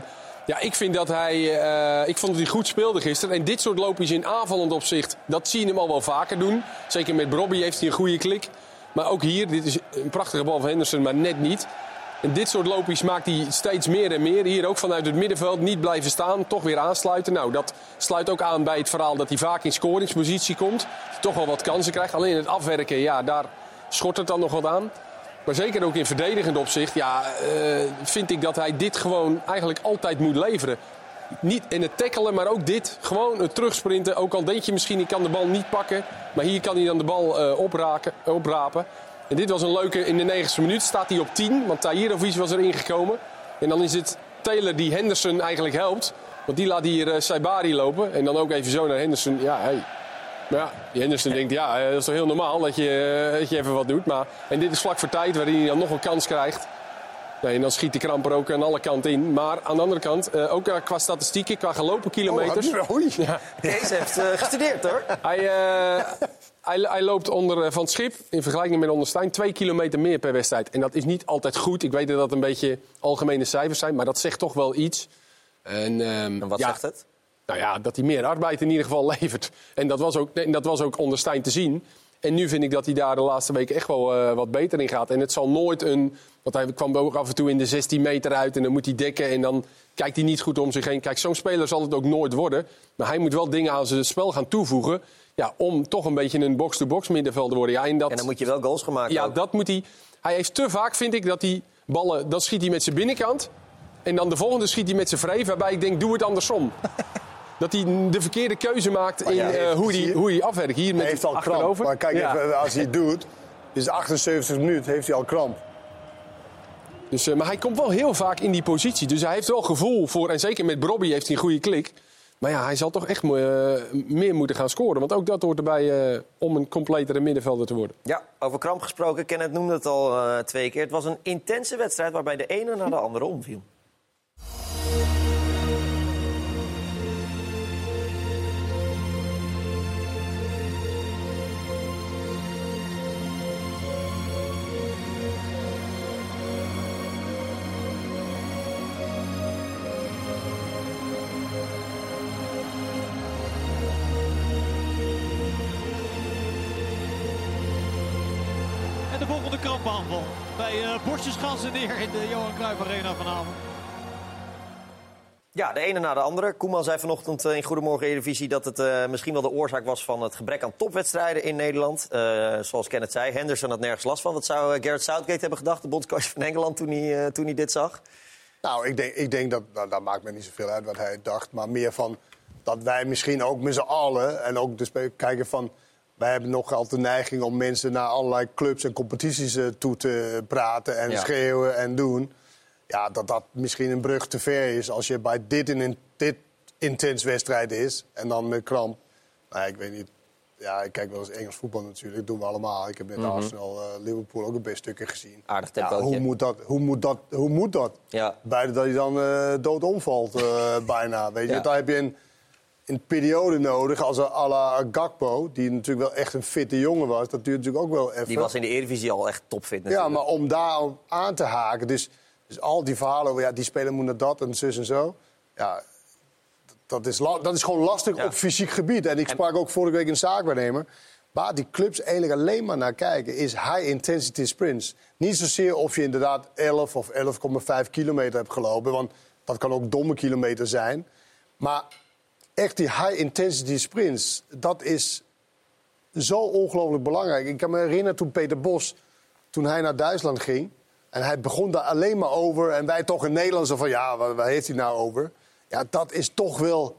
ja, ik vind dat hij... eh, ik vond dat hij goed speelde gisteren. En dit soort loopjes in aanvallend opzicht, dat zie je hem al wel vaker doen. Zeker met Robbie heeft hij een goede klik. Maar ook hier, dit is een prachtige bal van Henderson, maar net niet. En dit soort loopjes maakt hij steeds meer en meer. Hier ook vanuit het middenveld niet blijven staan, toch weer aansluiten. Nou, dat sluit ook aan bij het verhaal dat hij vaak in scoringspositie komt. Toch wel wat kansen krijgt. Alleen het afwerken, ja, daar schort het dan nog wat aan. Maar zeker ook in verdedigend opzicht, ja, eh, vind ik dat hij dit gewoon eigenlijk altijd moet leveren. Niet in het tackelen, maar ook dit. Gewoon het terugsprinten. Ook al denk je misschien, ik kan de bal niet pakken. Maar hier kan hij dan de bal eh, opraken, oprapen. En dit was een leuke, in de 90ste minuut staat hij op 10. Want Tahirovic was erin gekomen. En dan is het Taylor die Henderson eigenlijk helpt. Want die laat hier eh, Saibari lopen. En dan ook even zo naar Henderson. Ja, hey. Maar ja, die Henderson denkt, ja, eh, dat is toch heel normaal dat je, dat je even wat doet. Maar, en dit is vlak voor tijd, waarin hij dan nog een kans krijgt. Nee, en dan schiet de kramper ook aan alle kanten in. Maar aan de andere kant, eh, ook eh, qua statistieken, qua gelopen kilometers. Oh, oei. Ja, Kees heeft eh, gestudeerd, hoor. hij, hij, hij loopt onder Van het Schip, in vergelijking met onder Stijn, twee kilometer meer per wedstrijd. En dat is niet altijd goed. Ik weet dat dat een beetje algemene cijfers zijn, maar dat zegt toch wel iets. En, ehm, En wat ja, zegt het? Nou ja, dat hij meer arbeid in ieder geval levert. En dat was ook, nee, dat was ook onder Stijn te zien. En nu vind ik dat hij daar de laatste weken echt wel eh, wat beter in gaat. En het zal nooit een... Want hij kwam ook af en toe in de 16 meter uit en dan moet hij dekken. En dan kijkt hij niet goed om zich heen. Kijk, zo'n speler zal het ook nooit worden. Maar hij moet wel dingen aan zijn spel gaan toevoegen. Ja, om toch een beetje een box-to-box middenveld te worden. Ja, en, dat, En dan moet je wel goals gemaakt ja, ook. dat moet hij. Hij heeft te vaak, vind ik, dat hij ballen. Dan schiet hij met zijn binnenkant. En dan de volgende schiet hij met zijn vreef. Waarbij ik denk, doe het andersom. (laughs) dat hij de verkeerde keuze maakt in eh, hoe, hij, hoe hij afwerkt. Hier met Hij heeft al kramp. Maar kijk Ja. even, als hij het (laughs) doet, is 78 minuten, heeft hij al kramp. Dus, eh, maar hij komt wel heel vaak in die positie. Dus hij heeft wel gevoel voor. En zeker met Bobby heeft hij een goede klik. Maar ja, hij zal toch echt eh, meer moeten gaan scoren. Want ook dat hoort erbij eh, om een completere middenvelder te worden. Ja, over kramp gesproken. Kenneth noemde het al eh, twee keer. Het was een intense wedstrijd waarbij de ene naar de andere omviel. Ze neer in de Johan Cruijff Arena vanavond. Ja, de ene na de andere. Koeman zei vanochtend eh, in Goedemorgen Eredivisie dat het eh, misschien wel de oorzaak was van het gebrek aan topwedstrijden in Nederland. Eh, zoals Kenneth zei, Henderson had nergens last van. Wat zou Gareth Southgate hebben gedacht, de bondscoach van Engeland, toen hij, eh, toen hij dit zag? Nou, ik denk, ik denk dat, nou, dat maakt me niet zoveel uit wat hij dacht. Maar meer van dat wij misschien ook met z'n allen en ook de spe- kijken van... Wij hebben nog altijd de neiging om mensen naar allerlei clubs en competities eh, toe te praten en Ja. schreeuwen en doen. Ja, dat dat misschien een brug te ver is als je bij dit een dit intens wedstrijd is en dan met kramp. Nou, ik weet niet. Ja, ik kijk wel eens Engels voetbal natuurlijk. Dat doen we allemaal. Ik heb met Arsenal, eh, Liverpool ook een best stukken gezien. Aardig Ja, hoe, moet dat, hoe, moet dat, hoe moet dat? Ja. Buiten dat hij dan eh, dood omvalt, (laughs) bijna. Weet je? Dan heb je een, een periode nodig als à la Gakpo... die natuurlijk wel echt een fitte jongen was. Dat duurt natuurlijk ook wel even. Die was in de Eredivisie al echt topfit Ja, natuurlijk. maar om daar aan te haken... Dus, dus al die verhalen over ja, die speler moet naar dat en zus en zo... Ja, dat is, dat is gewoon lastig Ja. op fysiek gebied. En ik sprak ook vorige week een zaakwaarnemer. Waar die clubs eigenlijk alleen maar naar kijken, is high intensity sprints. Niet zozeer of je inderdaad 11 of 11,5 kilometer hebt gelopen. Want dat kan ook domme kilometer zijn. Maar echt die high intensity sprints, dat is zo ongelooflijk belangrijk. Ik kan me herinneren toen Peter Bos, toen hij naar Duitsland ging... en hij begon daar alleen maar over... en wij toch in Nederland zo van, ja, waar, waar heeft hij nou over? Ja, dat is toch wel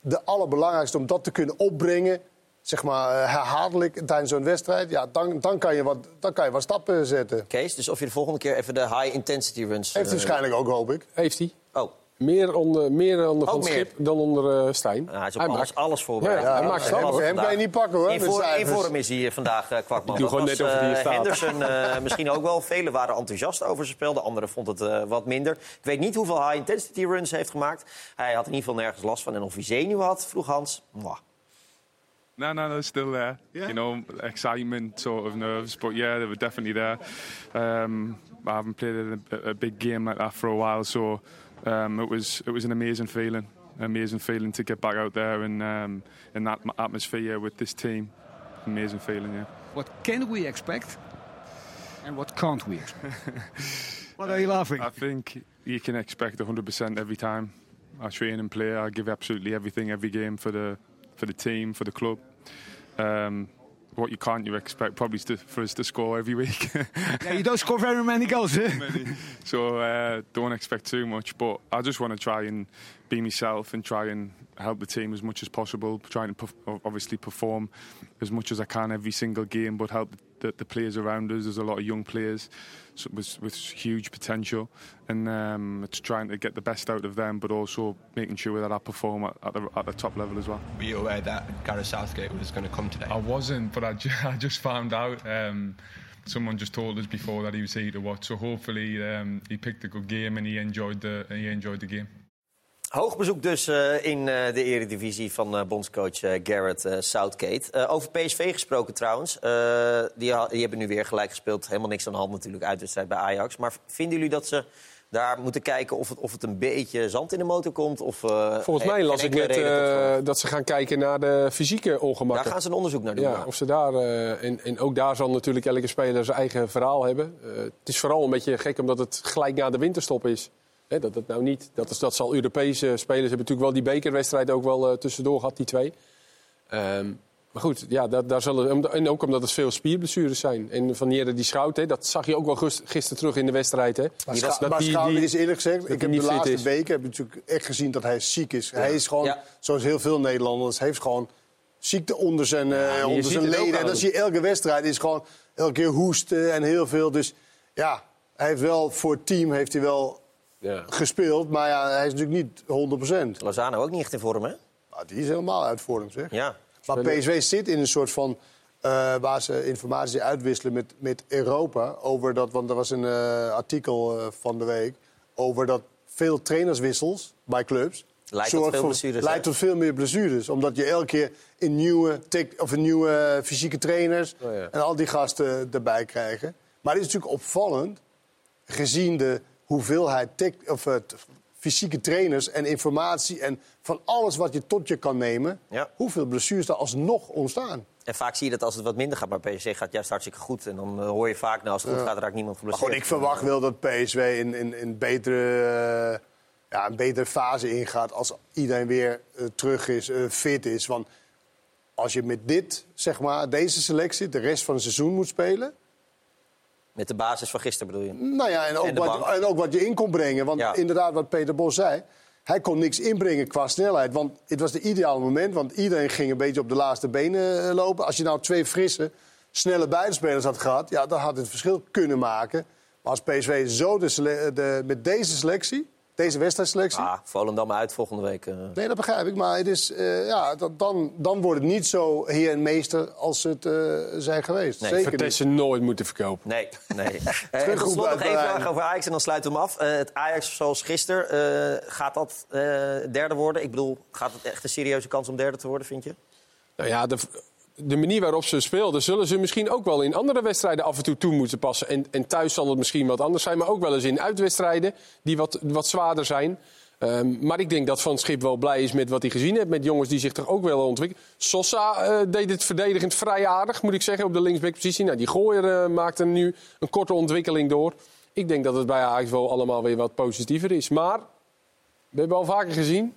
de allerbelangrijkste om dat te kunnen opbrengen... zeg maar eh, herhaaldelijk tijdens zo'n wedstrijd. Ja, dan, dan, kan je wat, dan kan je wat stappen zetten. Kees, dus of je de volgende keer even de high intensity runs... Heeft hij eh, waarschijnlijk ook, hoop ik. Heeft hij. Meer onder, meer onder Van meer. Schip dan onder eh Stijn. nou, hij is op alles, alles Ja, voorbereid. ja, hij maakt Eh, stappen. was Hem kan je niet pakken, hoor, In, voor, in vorm is hij vandaag, eh Kwakman. Ik doe gewoon net hier eh, staat. Henderson (laughs) eh, misschien ook wel. Velen waren enthousiast over zijn spel. De anderen vond het eh, wat minder. Ik weet niet hoeveel high-intensity runs hij heeft gemaakt. Hij had in ieder geval nergens last van. En of hij zenuw had, vroeg Hans. Mwah. No, no, no, still there. You know, excitement, sort of nerves, but yeah, they were definitely there. Um, I haven't played a, a big game like that for a while, so um, it was it was an amazing feeling, amazing feeling to get back out there and um, in that atmosphere with this team. Amazing feeling, yeah. What can we expect? And what can't we expect? (laughs) what are you laughing? I think you can expect 100% every time. I train and play. I give absolutely everything every game for the for the team, for the club. Um, what you can't you expect probably to, for us to score every week. (laughs) yeah, you don't score very many goals, eh? so uh, don't expect too much. But I just want to try and be myself and try and help the team as much as possible. Trying to obviously perform as much as I can every single game, but help the, the players around us. There's a lot of young players so with, with huge potential, and um, it's trying to get the best out of them, but also making sure that I perform at, at, the, at the top level as well. Were you aware that Gareth Southgate was going to come today? I wasn't, but I, ju- (laughs) I just found out. Um, someone just told us before that he was here to watch. So hopefully um, he picked a good game and he enjoyed the he enjoyed the game. Hoog bezoek dus eh, in eh, de eredivisie van eh, bondscoach Garrett Southgate. Over PSV gesproken trouwens. Die, hebben nu weer gelijk gespeeld. Helemaal niks aan de hand natuurlijk, uitwedstrijd bij Ajax. Maar vinden jullie dat ze daar moeten kijken of het, of het een beetje zand in de motor komt? Of, Volgens mij las ik net zorg? dat ze gaan kijken naar de fysieke Daar ongemakken. gaan ze een onderzoek naar doen. Ja, of ze daar, en, en ook daar zal natuurlijk elke speler zijn eigen verhaal hebben. Het is vooral een beetje gek omdat het gelijk na de winterstop is. Hè, dat het nou niet, dat, is, dat zal Europese spelers hebben natuurlijk wel die bekerwedstrijd ook wel eh, tussendoor gehad, die twee. Ehm, maar goed, ja, daar, daar zullen, en ook omdat het veel spierblessures zijn. En Van Nieren die schout, hè, dat zag je ook wel gisteren terug in de wedstrijd. Hè. Maar, Dat maar die- die- is eerlijk gezegd, dat ik heb de laatste is. weken heb natuurlijk echt gezien dat hij ziek is. Hij is gewoon, Ja. zoals heel veel Nederlanders, heeft gewoon ziekte onder zijn, eh, onder zijn leden. En dat zie je elke wedstrijd. is gewoon elke keer hoesten en heel veel. Dus ja, hij heeft wel voor het team heeft hij wel Ja. gespeeld. Maar ja, hij is natuurlijk niet 100%. Lozano ook niet echt in vorm, hè? Maar die is helemaal uit vorm, zeg. Ja. Maar PSV zit in een soort van. eh, waar ze informatie uitwisselen met, met Europa. Over dat, want er was een eh, artikel eh, van de week. Over dat veel trainerswissels bij clubs. Leidt tot veel blessures? Leidt tot veel meer blessures. Omdat je elke keer een nieuwe, tech- of een nieuwe fysieke trainers. Oh ja. en al die gasten erbij krijgen. Maar het is natuurlijk opvallend. Gezien de hoeveelheid of, eh, fysieke trainers en informatie. en van alles wat je tot je kan nemen. Ja. hoeveel blessures er alsnog ontstaan. En vaak zie je dat als het wat minder gaat, maar PSG gaat juist hartstikke goed. En dan eh, hoor je vaak, nou, als het goed gaat, raakt niemand Maar geblesseerd. gewoon, ik verwacht wel dat PSV in, in, in betere, eh, ja, een betere fase ingaat als iedereen weer terug is, fit is. Want als je met dit, zeg maar, deze selectie de rest van het seizoen moet spelen. Met de basis van gisteren bedoel je? Nou ja, en ook, En wat, en ook wat je in kon brengen. Want Ja. inderdaad, wat Peter Bos zei. Hij kon niks inbrengen qua snelheid. Want het was de ideale moment. Want iedereen ging een beetje op de laatste benen eh, lopen. Als je nou twee frisse, snelle buitenspelers had gehad... Ja, dan had het verschil kunnen maken. Maar als PSV zo de, met deze selectie, deze wedstrijdselectie... Ah, Volendam uit volgende week. eh. Nee, dat begrijp ik. Maar het is, eh, ja, dat, dan, dan wordt het niet zo heer en meester als het eh, zijn geweest. Nee, Zeker niet. Vertessen nooit moeten verkopen. Nee, nee. (laughs) Tot slot nog één vraag over Ajax en dan sluiten we hem af. Eh, het Ajax zoals gisteren, eh, gaat dat eh, derde worden? Ik bedoel, gaat het echt een serieuze kans om derde te worden, vind je? Nou ja, de, de manier waarop ze speelden, zullen ze misschien ook wel in andere wedstrijden af en toe toe moeten passen. En, en thuis zal het misschien wat anders zijn, maar ook wel eens in uitwedstrijden die wat, wat zwaarder zijn. Ehm, maar ik denk dat Van Schip wel blij is met wat hij gezien heeft. Met jongens die zich toch ook wel ontwikkelen. Sosa eh, deed het verdedigend vrij aardig, moet ik zeggen, op de linksbackpositie. Nou, die gooier eh, maakte nu een korte ontwikkeling door. Ik denk dat het bij Ajax wel allemaal weer wat positiever is. Maar we hebben al vaker gezien.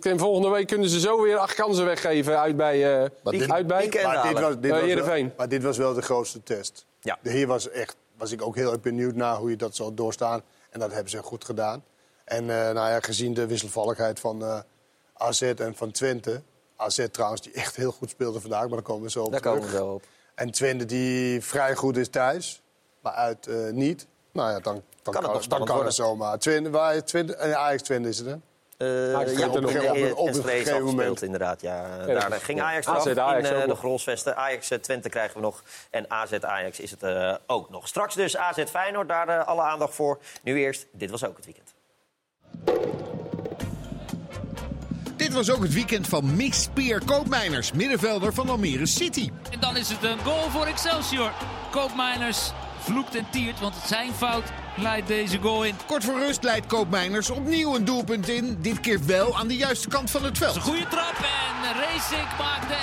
En volgende week kunnen ze zo weer acht kansen weggeven uit bij, eh Maar dit- uit bij Maar dit, was, dit, Eh, was wel, maar dit was wel de grootste test. Ja. De Hier was, echt, was ik ook heel erg benieuwd naar hoe je dat zal doorstaan. En dat hebben ze goed gedaan. En eh, nou ja, gezien de wisselvalligheid van eh, AZ en van Twente. AZ trouwens, die echt heel goed speelde vandaag, maar daar komen we zo op Daar terug. komen we zo op. En Twente die vrij goed is thuis, maar uit eh, niet. Nou ja, dan, dan het nog dan spannend kan worden. het zomaar. Twente, waar, Twente, eh, Ajax Twente is het, hè? Eh, Ajax ja, er op, nog op, op een- op een gegeven moment. inderdaad. Ja. Daar is- ging ja. Ajax AZ af in Ajax eh, de. Grolsvesten. Ajax Twente krijgen we nog. En AZ Ajax is het eh, ook nog. Straks dus AZ Feyenoord, daar alle aandacht voor. Nu eerst, dit was ook het weekend. Dit was ook het weekend van Mix Peer Koopmeiners, middenvelder van Almere City. En dan is het een goal voor Excelsior. Koopmeiners vloekt en tiert, want het zijn fout leidt deze goal in. Kort voor rust leidt Koopmeiners opnieuw een doelpunt in. Dit keer wel aan de juiste kant van het veld. Een goede trap en Racing maakt de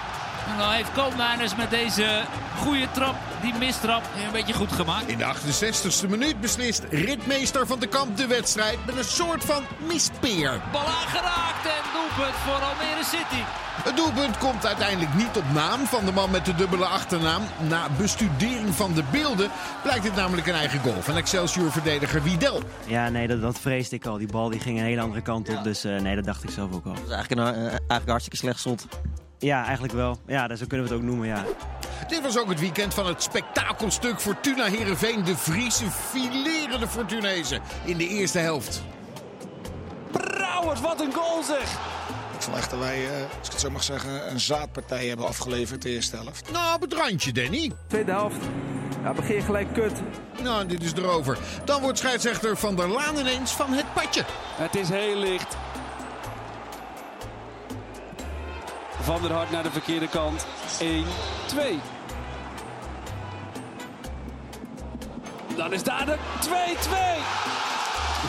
1-1. En dan heeft Koopmeiners met deze goede trap, die mistrap, een beetje goed gemaakt. In de 68e minuut beslist ritmeester van de kamp de wedstrijd met een soort van mispeer. Bal aangeraakt en doelpunt voor Almere City. Het doelpunt komt uiteindelijk niet op naam van de man met de dubbele achternaam. Na bestudering van de beelden blijkt dit namelijk een eigen goal van Excelsior-verdediger Widel. Ja, nee, dat, dat vreesde ik al. Die bal die ging een hele andere kant op. Dus eh, nee, dat dacht ik zelf ook al. Dat is eigenlijk een, eh, eigenlijk hartstikke slecht slot. Ja, eigenlijk wel. Ja, dat- zo kunnen we het ook noemen, ja. Dit was ook het weekend van het spektakelstuk Fortuna Heerenveen. De Friese filerende Fortunezen in de eerste helft. Brouwers, wat een goal zeg! Ik vond echt dat wij, eh, als ik het zo mag zeggen, een zaadpartij hebben afgeleverd de eerste helft. Nou, op het randje, Danny. Tweede helft Ja, begin gelijk kut. Nou, dit is erover. Dan wordt scheidsrechter Van der Laan ineens van het padje. Het is heel licht. Van der Hart naar de verkeerde kant. 1, 2. Dan is daar de 2-2.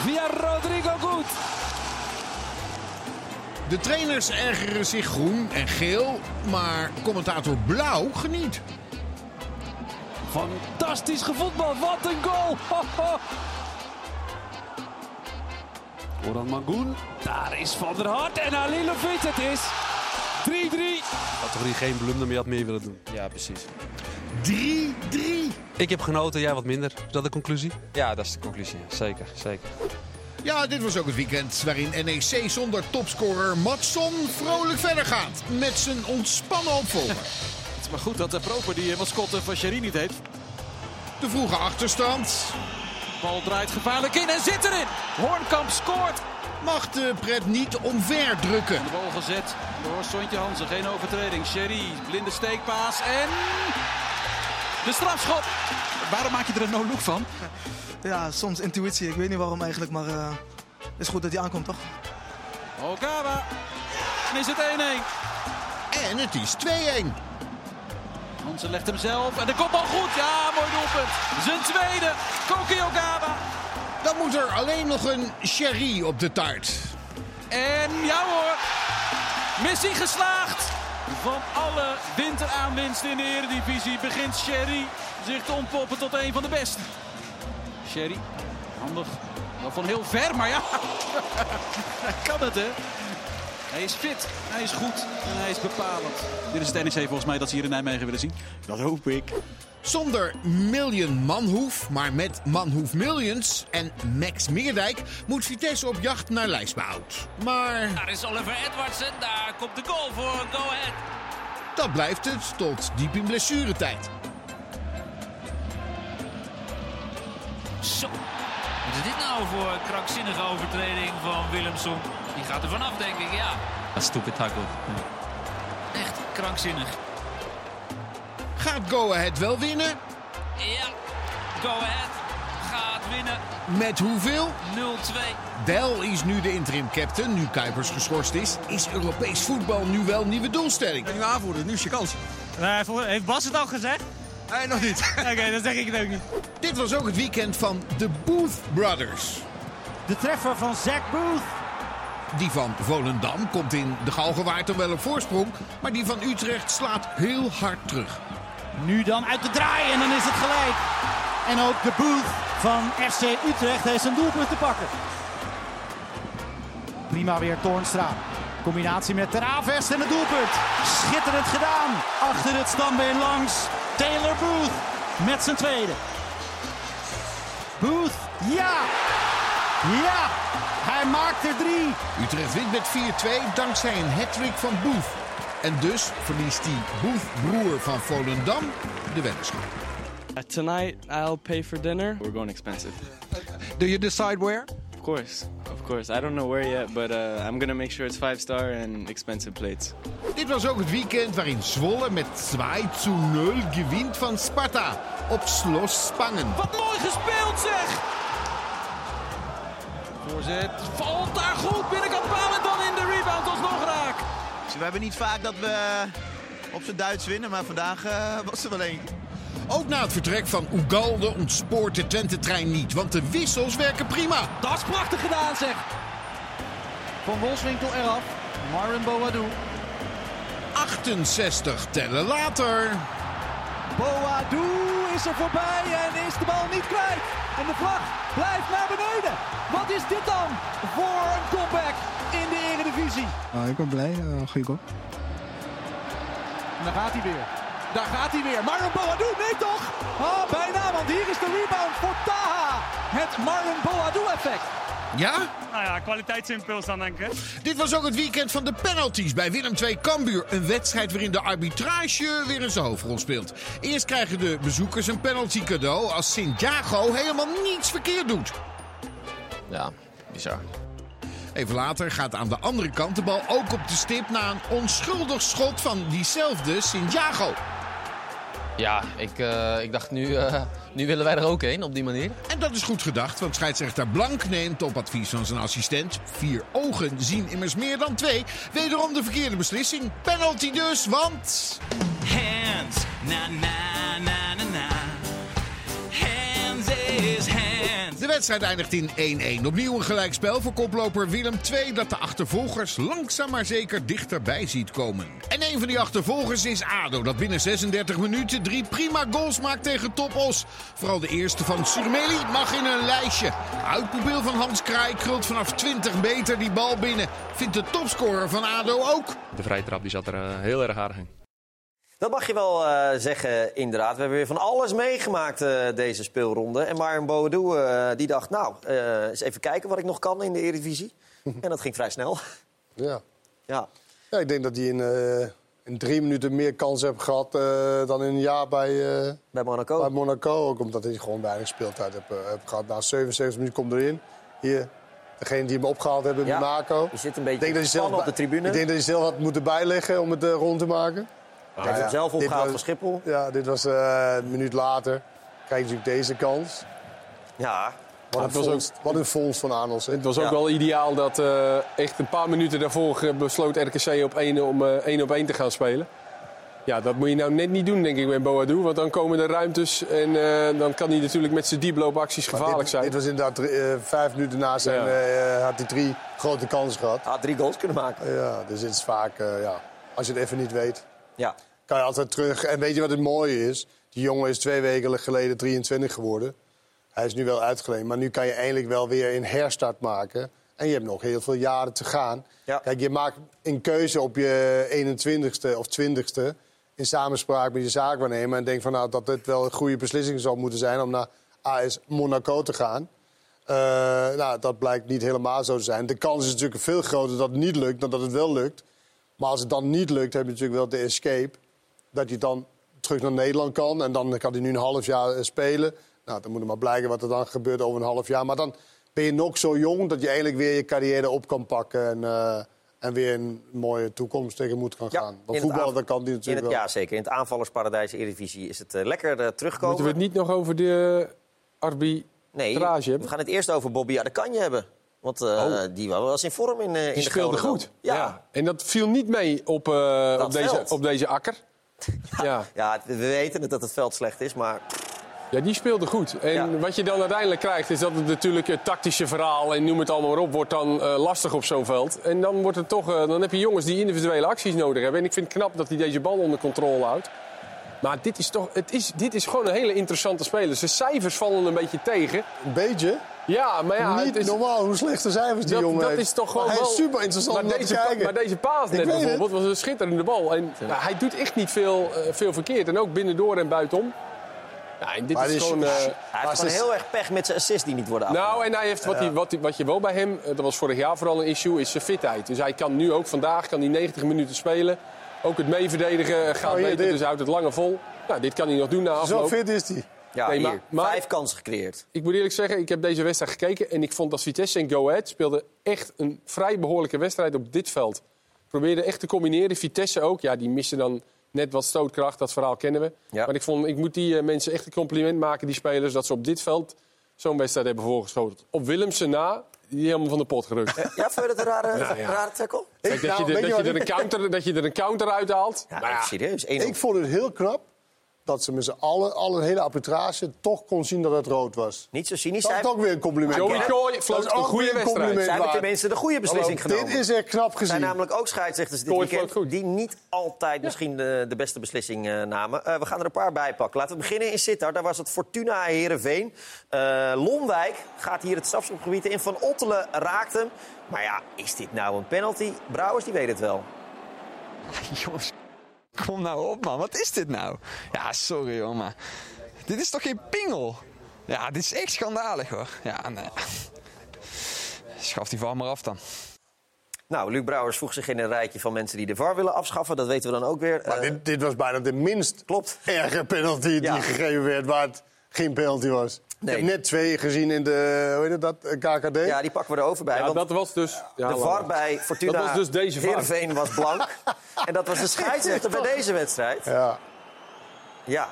Via Rodrigo Goed. De trainers ergeren zich groen en geel, maar commentator Blauw geniet. Fantastisch gevoetbal. Wat een goal. Ho, ho. Orhan Mangoen. Daar is Van der Hart en Halilovic. Het is 3-3. Had toch niet geen blunder meer had meer willen doen. Ja, precies. 3-3. Ik heb genoten, jij wat minder. Is dat de conclusie? Ja, dat is de conclusie. Zeker, zeker. Ja, dit was ook het weekend waarin NEC zonder topscorer Matson vrolijk verder gaat. Met zijn ontspannen opvolger. (laughs) Het is maar goed dat de proper die mascotte van Sherry niet heeft. De vroege achterstand. Bal draait gevaarlijk in en zit erin. Hoornkamp scoort. Mag de pret niet omver drukken. De bal gezet door Sontje Hansen. Geen overtreding. Sherry, blinde steekpaas en... De strafschop. Waarom maak je er een no-look van? Ja, soms intuïtie. Ik weet niet waarom eigenlijk, maar eh, het is goed dat hij aankomt, toch? Okawa. En is het 1-1. En het is 2-1. Hansen legt hem zelf. En de kopbal goed. Ja, mooi doelpunt. Zijn tweede. Koki Okawa. Dan moet er alleen nog een sherry op de taart. En ja hoor. Missie geslaagd. Van alle winteraanwinsten in de Eredivisie begint Sherry zich te ontpoppen tot een van de beste. Sherry, handig. Wel van heel ver, maar ja. (laughs) hij kan het, hè. Hij is fit, hij is goed en hij is bepalend. Dit is het NEC volgens mij dat ze hier in Nijmegen willen zien. Dat hoop ik. Zonder Million Manhoef, maar met Manhoef Millions en Max Meerdijk moet Vitesse op jacht naar lijstbehoud. Maar Daar is Oliver Edwardsen. Daar komt de goal voor Go Ahead. dat blijft het tot diep in blessuretijd. Zo. Wat is dit nou voor een krankzinnige overtreding van Willemson? Die gaat er vanaf, denk ik, ja. A stupid tackle. Echt krankzinnig. Gaat Go Ahead wel winnen? Ja, Go Ahead gaat winnen. Met hoeveel? 0-2. Del is nu de interim captain, nu Kuipers geschorst is. Is Europees voetbal nu wel nieuwe doelstelling? Nu aanvoerder, nu is je kans. heeft Bas het al gezegd? Nee, nog niet. (laughs) Oké, dan zeg ik het ook niet. Dit was ook het weekend van de Booth Brothers. De treffer van Zack Booth. Die van Volendam komt in de Galgenwaard dan wel op voorsprong. Maar die van Utrecht slaat heel hard terug. Nu dan uit de draai en dan is het gelijk. En ook de Booth van FC Utrecht heeft zijn doelpunt te pakken. Prima weer Toornstra. Combinatie met Ter Avest en het doelpunt. Schitterend gedaan. Achter het stambeen langs. Taylor Booth met zijn tweede. Booth, ja! Ja! Hij maakt er drie. Utrecht wint met 4-2 dankzij een hat-trick van Booth. En dus verliest die Booth-broer van Volendam de weddenschap. Uh, tonight I'll pay for dinner. We're going expensive. Do you decide where? Of course, of course. I don't know where yet, but uh, I'm gonna make sure it's five star and expensive plates. Dit was ook het weekend waarin Zwolle met 2 0 gewint van Sparta op Slos Spangen. Wat mooi gespeeld zeg! Voorzet valt daar goed binnenkant paal en dan in de rebound alsnog raak. We hebben niet vaak dat we op zijn Duits winnen, maar vandaag uh, was er wel één. Ook na het vertrek van Ugalde ontspoort de Twente-trein niet, want de wissels werken prima. Dat is prachtig gedaan zeg. Van Wolfswinkel eraf, Marvin Boadou. 68 tellen later. Boadou is er voorbij en is de bal niet kwijt. En de vlag blijft naar beneden. Wat is dit dan voor een comeback in de Eredivisie? Uh, ik ben blij, uh, goeie goal. En daar gaat hij weer. Daar gaat hij weer. Marlon Boadou, nee toch? Oh, bijna, want hier is de rebound voor Taha. Het Marlon Boadou effect. Ja? Nou ja, kwaliteitsimpuls dan denk ik. Dit was ook het weekend van de penalties bij Willem II Cambuur. Een wedstrijd waarin de arbitrage weer zijn hoofdrol speelt. Eerst krijgen de bezoekers een penalty cadeau als Santiago helemaal niets verkeerd doet. Ja, bizar. Even later gaat aan de andere kant de bal ook op de stip na een onschuldig schot van diezelfde Santiago. Ja, ik, eh, ik dacht nu, eh, nu willen wij er ook heen op die manier. En dat is goed gedacht, want scheidsrechter Blank neemt op advies van zijn assistent. Vier ogen zien immers meer dan twee. Wederom de verkeerde beslissing. Penalty dus, want... Hands, na na na wedstrijd eindigt in 1-1. Opnieuw een gelijkspel voor koploper Willem II... dat de achtervolgers langzaam maar zeker dichterbij ziet komen. En een van die achtervolgers is ADO... dat binnen 36 minuten drie prima goals maakt tegen Topos. Vooral de eerste van Surmeli mag in een lijstje. Uitprobeer van Hans Kraai krult vanaf 20 meter die bal binnen. Vindt de topscorer van ADO ook. De vrije trap die zat er eh, heel erg aardig in. Dat mag je wel eh, zeggen, inderdaad. We hebben weer van alles meegemaakt eh, deze speelronde. En Marion Boadou eh, die dacht, nou, eens even kijken wat ik nog kan in de Eredivisie. (laughs) en dat ging vrij snel. Ja. Ja. ja, ik denk dat hij in, in drie minuten meer kans heeft gehad eh, dan in een jaar bij, bij Monaco. Bij Monaco, ook omdat hij gewoon weinig speeltijd heeft, eh, heeft gehad. Na 77 minuten komt erin. Hier, degene die hem opgehaald hebben, Ja, Monaco. Je zit een beetje Ik denk dat hij zelf, op de tribune. Ik denk dat hij zelf had moeten bijleggen om het rond te maken. Hij heeft hem zelf dit opgehaald was- van Schiphol. Ja, dit was eh, een minuut later. Krijg je natuurlijk deze kans. Ja. Wat een, ook- vondst, wat een vondst van Arnoldsen. Het was ook wel ideaal dat eh, echt een paar minuten daarvoor eh, besloot RKC op 1 om eh 1 op 1 te gaan spelen. Ja, dat moet je nou net niet doen, denk ik, met Boadou. Want dan komen er ruimtes en eh, dan kan hij natuurlijk met zijn dieploopacties gevaarlijk dit, zijn. Dit was inderdaad drie- eh, vijf minuten na zijn... Ja. eh, had hij drie grote kansen gehad. Had drie goals kunnen maken. Ja, dus het is vaak... eh, ja, als je het even niet weet, Ja. kan je altijd terug. En weet je wat het mooie is? Die jongen is twee weken geleden 23 geworden. Hij is nu wel uitgeleend, maar nu kan je eindelijk wel weer een herstart maken. En je hebt nog heel veel jaren te gaan. Kijk, je maakt een keuze op je 21ste of 20ste... in samenspraak met je zaakwaarnemer... en denkt van, nou, dat dit wel een goede beslissing zou moeten zijn... om naar AS Monaco te gaan. Eh, nou, dat blijkt niet helemaal zo te zijn. De kans is natuurlijk veel groter dat het niet lukt dan dat het wel lukt. Maar als het dan niet lukt, heb je natuurlijk wel de escape. Dat je dan terug naar Nederland kan. En dan kan hij nu een half jaar eh, spelen. Nou, dan moet het maar blijken wat er dan gebeurt over een half jaar. Maar dan ben je nog zo jong dat je eigenlijk weer je carrière op kan pakken. En, eh, en weer een mooie toekomst tegemoet kan gaan. Want In het voetballen, aanv- dat kan die in natuurlijk het, wel. Ja, zeker. In het aanvallersparadijs Eredivisie is het eh, lekker terugkomen. Moeten we het niet nog over de arbitrage Nee, hebben? we gaan het eerst over Bobby Adekanje hebben. Want eh, die was wel eens in vorm in, eh in Die de speelde goed. Ja. En dat viel niet mee op, eh, op, deze, veld. op deze akker. (laughs) Ja. ja, we weten het dat het veld slecht is, maar... Ja, die speelde goed. En wat je dan uiteindelijk krijgt, is dat het natuurlijk het tactische verhaal en noem het allemaal maar op, wordt dan eh, lastig op zo'n veld. En dan, wordt het toch, eh, dan heb je jongens die individuele acties nodig hebben. En ik vind het knap dat hij deze bal onder controle houdt. Maar dit is, toch, het is, dit is gewoon een hele interessante speler. Zijn cijfers vallen een beetje tegen. Een beetje? Ja, maar ja... Niet het is, normaal hoe slechte cijfers die dat, jongen dat heeft. is toch gewoon Maar hij wel... is super interessant om maar te deze, pa- kijken. Maar deze paas net bijvoorbeeld was een schitterende bal. En ja, hij doet echt niet veel, eh, veel verkeerd. En ook binnendoor en buitenom. Ja, en dit Maar is dit is- gewoon... eh, hij heeft gewoon heel erg pech met zijn assists die niet worden afgemaakt. nou, en hij heeft wat, hij, wat, hij- wat je wel bij hem, eh, dat was vorig jaar vooral een issue, is zijn fitheid. Dus hij kan nu ook vandaag kan hij 90 minuten spelen. Ook het meeverdedigen eh, gaat Oh, hier, beter, dit. dus hij houdt het langer vol. Nou, dit kan hij nog doen na Zo afloop. fit is hij. Ja, Nee, hier. maar- maar- Vijf kansen gecreëerd. Ik moet eerlijk zeggen, ik heb deze wedstrijd gekeken en ik vond dat Vitesse en Go Ahead speelden echt een vrij behoorlijke wedstrijd op dit veld. Probeerde echt te combineren. Vitesse ook. Ja, die missen dan net wat stootkracht. Dat verhaal kennen we. Maar ik, vond, ik moet die eh, mensen echt een compliment maken, die spelers, dat ze op dit veld zo'n wedstrijd hebben voorgeschoten. Op Willemsen na, die helemaal van de pot gerukt. Ja, vond je dat een rare, Ja, ja. rare tackle? Kijk, dat, nou, je, er- dat, je er een counter, dat je er een counter uithaalt. Ja, serieus. 1-0. Ik vond het heel knap dat ze met z'n allen, al een hele arbitrage, toch kon zien dat het rood was. Niet zo cynisch Dat is ook weer een compliment. Joey. Kooi is floot een ook goede wedstrijd. compliment Zijn tenminste de goede beslissing genomen. Dit is echt knap Er gezien. zijn namelijk ook scheidsrechters dit Kooi weekend floot goed. die niet altijd misschien de, de beste beslissing eh, namen. Eh, we gaan er een paar bij pakken. Laten we beginnen in Sittard. Daar was het Fortuna Herenveen. Lonwijk gaat hier het strafschopgebied in. Van Ottelen raakt hem. Maar ja, is dit nou een penalty? Brouwers, die weet het wel. (laughs) Jongens, kom nou op, man. Wat is dit nou? Ja, sorry, hoor, maar... Dit is toch geen pingel? Ja, dit is echt schandalig, hoor. Ja, nee. Schaf die VAR maar af dan. Nou, Luc Brouwers voegt zich in een rijtje van mensen die de VAR willen afschaffen. Dat weten we dan ook weer. Maar Eh, dit, dit was bijna de minst Klopt. erge penalty die Ja. gegeven werd, waar het geen penalty was. Nee. Ik heb net twee gezien in de, hoe heet het dat, eh, KKD. ja, die pakken we er over bij. ja, want dat was dus... Ja, de VAR bij Fortuna Dat was dus deze VAR. Heerenveen was blank. (laughs) en dat was de scheidsrechter bij deze wedstrijd. Ja. Ja,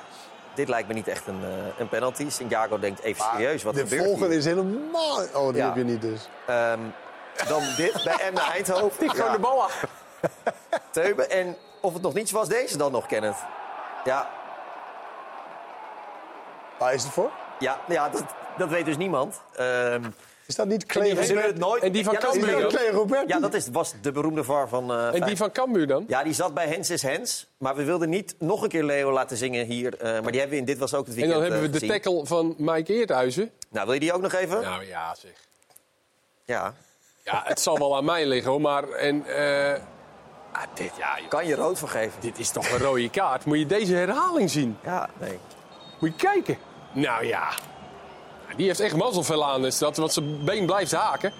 dit lijkt me niet echt een, eh, een penalty. Santiago denkt even serieus, wat de gebeurt volgende hier? is helemaal... Oh, die Ja. heb je niet dus. Ehm, dan dit bij Emmen Eindhoven. (laughs) Die gewoon de bal af. Teuben. En of het nog niets was, deze dan nog, Kenneth. Ja. Waar is het voor? Ja, ja dat, dat weet dus niemand. Ehm, is dat niet en Clay die zullen Robert? het nooit... En die van ja, dat is Cambuur? Clay? Ja, dat is, was de beroemde VAR van... eh, En die van Cambuur dan? Ja, die zat bij Hens is Hens. Maar we wilden niet nog een keer Leo laten zingen hier. eh, maar die hebben we in Dit Was Ook het En weekend dan hebben we eh, de gezien. tackle van Mike Eerthuizen. Nou, wil je die ook nog even? Nou ja, zeg. Ja. Ja, het zal wel aan mij liggen hoor, maar... En, eh, ah, dit, ja, joh. Kan je rood voor geven? Dit is toch een rode kaart. Moet je deze herhaling zien? Ja, nee. Moet je kijken. Nou ja. Die heeft echt mazzelvel aan. Dus dat wat zijn been blijft haken.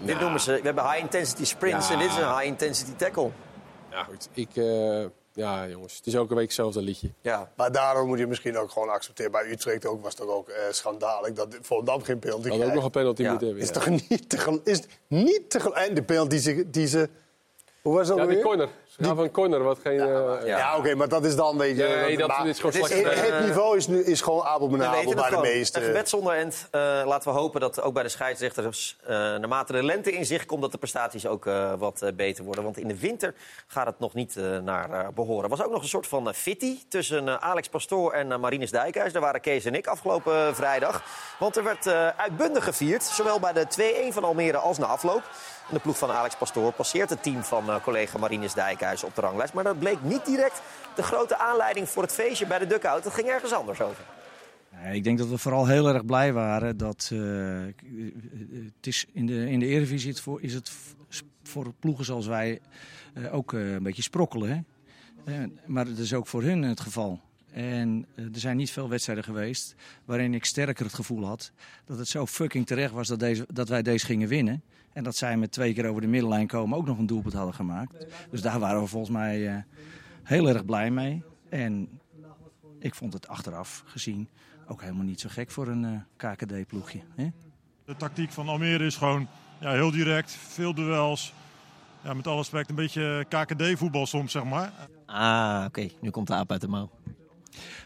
Dit noemen ze... We hebben high intensity sprints Ja. en dit is een high intensity tackle. Ja, goed. Ik, eh, ja, jongens. Het is elke week hetzelfde liedje. Ja. Maar daarom moet je misschien ook gewoon accepteren. Bij Utrecht ook, was het toch ook eh, schandalig dat Volendam geen penalty Had ook nog een penalty Ja. moeten hebben. Is ja. toch niet te gel- is niet te gel- En de penalty die ze... Die ze hoe was dat Ja, corner. Gaan van corner, wat geen... eh, Ja, oké, maar dat is dan, weet je... Nee, dat maar is gewoon het, het niveau is, nu, is gewoon We abominabel weten bij het de meeste. Een gebed zonder end. Eh, laten we hopen dat ook bij de scheidsrechters... eh, naarmate de lente in zicht komt... dat de prestaties ook eh, wat eh, beter worden. Want in de winter gaat het nog niet eh, naar eh, behoren. Er was ook nog een soort van uh, fitty tussen eh, Alex Pastoor en uh, Marinus Dijkhuis. Daar waren Kees en ik afgelopen eh, vrijdag. Want er werd eh, uitbundig gevierd. Zowel bij de 2-1 van Almere als na afloop. De ploeg van Alex Pastoor passeert het team van eh, collega Marinus Dijkhuis op de ranglijst. Maar dat bleek niet direct de grote aanleiding voor het feestje bij de duckout. Het ging ergens anders over. Ik denk dat we vooral heel erg blij waren dat eh, het is in de, in de Eredivisie voor, is het voor ploegen zoals wij eh, ook een beetje sprokkelen. Hè? Maar het is ook voor hun het geval. En er zijn niet veel wedstrijden geweest waarin ik sterker het gevoel had dat het zo fucking terecht was dat, deze, dat wij deze gingen winnen. En dat zij met twee keer over de middenlijn komen ook nog een doelpunt hadden gemaakt. Dus daar waren we volgens mij eh, heel erg blij mee. En ik vond het achteraf gezien ook helemaal niet zo gek voor een eh, KKD-ploegje. Hè? De tactiek van Almere is gewoon ja, heel direct, veel duels. Ja, met alle respect een beetje KKD-voetbal soms, zeg maar. Ah, oké. Nu komt de aap uit de mouw.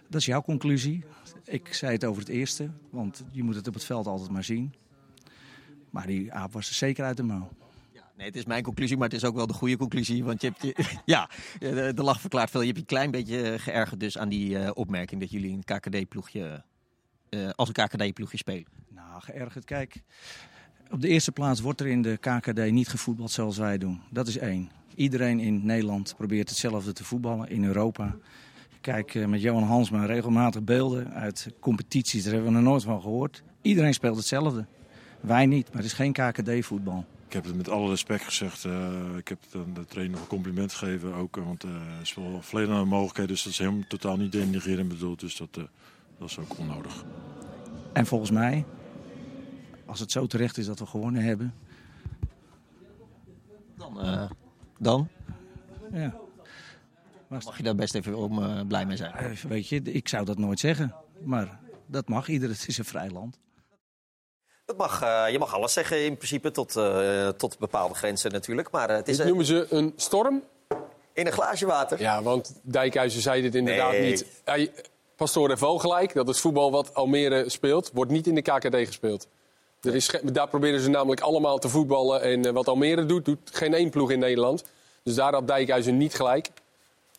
Dat is jouw conclusie. Ik zei het over het eerste, want je moet het op het veld altijd maar zien. Maar die aap was er zeker uit de mouw. Nee, het is mijn conclusie, maar het is ook wel de goede conclusie. Want je hebt je, (laughs) ja, de, de lach verklaart veel. Je hebt je een klein beetje geërgerd dus aan die eh, opmerking dat jullie een KKD-ploegje, eh, als een KKD-ploegje spelen. Nou, geërgerd. Kijk, op de eerste plaats wordt er in de KKD niet gevoetbald zoals wij doen. Dat is één. Iedereen in Nederland probeert hetzelfde te voetballen in Europa. Kijk eh, met Johan Hansma regelmatig beelden uit competities. Daar hebben we nog nooit van gehoord. Iedereen speelt hetzelfde. Wij niet, maar het is geen KKD-voetbal. Ik heb het met alle respect gezegd. eh, ik heb de, de trainer nog een compliment gegeven. Ook, eh, want eh er is wel volledig mogelijkheid. Dus dat is helemaal totaal niet denigrerend bedoeld. Dus dat, eh, dat is ook onnodig. En volgens mij, als het zo terecht is dat we gewonnen hebben, Dan, eh, dan ja. mag je daar best even om blij mee zijn. Weet je, ik zou dat nooit zeggen. Maar dat mag ieder, het is een vrij land. Dat mag, eh, je mag alles zeggen in principe, tot, eh, tot bepaalde grenzen natuurlijk. Maar eh, het is Dit noemen ze een storm. in een glaasje water. Ja, want Dijkhuizen zei dit inderdaad Nee. niet. Hij, Pastoor wel gelijk dat het voetbal wat Almere speelt, wordt niet in de KKD gespeeld. Er is, daar proberen ze namelijk allemaal te voetballen. En wat Almere doet, doet geen één ploeg in Nederland. Dus daar had Dijkhuizen niet gelijk.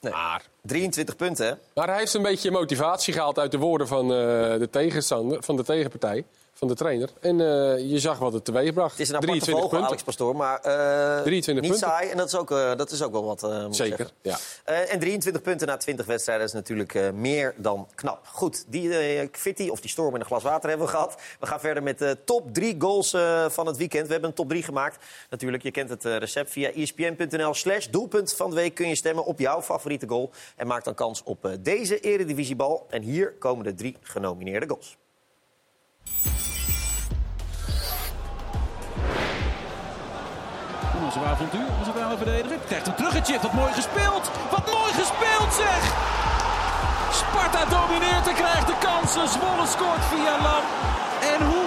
Nee. Maar, 23 punten, hè? maar hij heeft een beetje motivatie gehaald uit de woorden van, de, tegenstander, van de tegenpartij, van de trainer. En eh, je zag wat het teweeg bracht. Het is een aparte 23 vogel, punten. Alex Pastoor, maar eh, 23 niet punten. saai. En dat is ook, eh, dat is ook wel wat, Zeker, ja. En 23 punten na 20 wedstrijden is natuurlijk meer dan knap. Goed, die fitty of die storm in een glas water hebben we gehad. We gaan verder met de top 3 goals van het weekend. We hebben een top 3 gemaakt. Natuurlijk, je kent het recept. Via espn.nl slash doelpunt van de week kun je stemmen op jouw favoriete goal. En maak dan kans op deze eredivisiebal. En hier komen de drie genomineerde goals. Onze avontuur, onze centrale verdediger. Hem terug gechipt. Wat mooi gespeeld. Wat mooi gespeeld zeg. Sparta domineert en krijgt de kansen. Zwolle scoort via Lam. En hoe?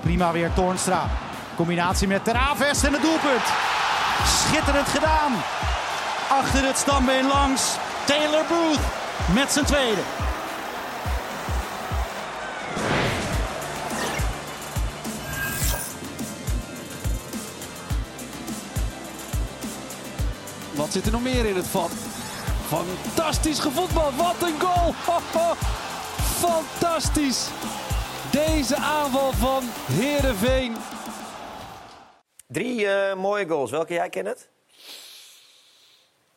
Prima weer Toornstra. Combinatie met Teraves en het doelpunt. schitterend gedaan. Achter het stambeen langs. Taylor Booth met zijn tweede. Wat zit er nog meer in het vat? Fantastisch gevoetbal. Wat een goal. Ho, ho. Fantastisch. Deze aanval van Heerenveen. Drie eh, mooie goals. Welke jij kent het?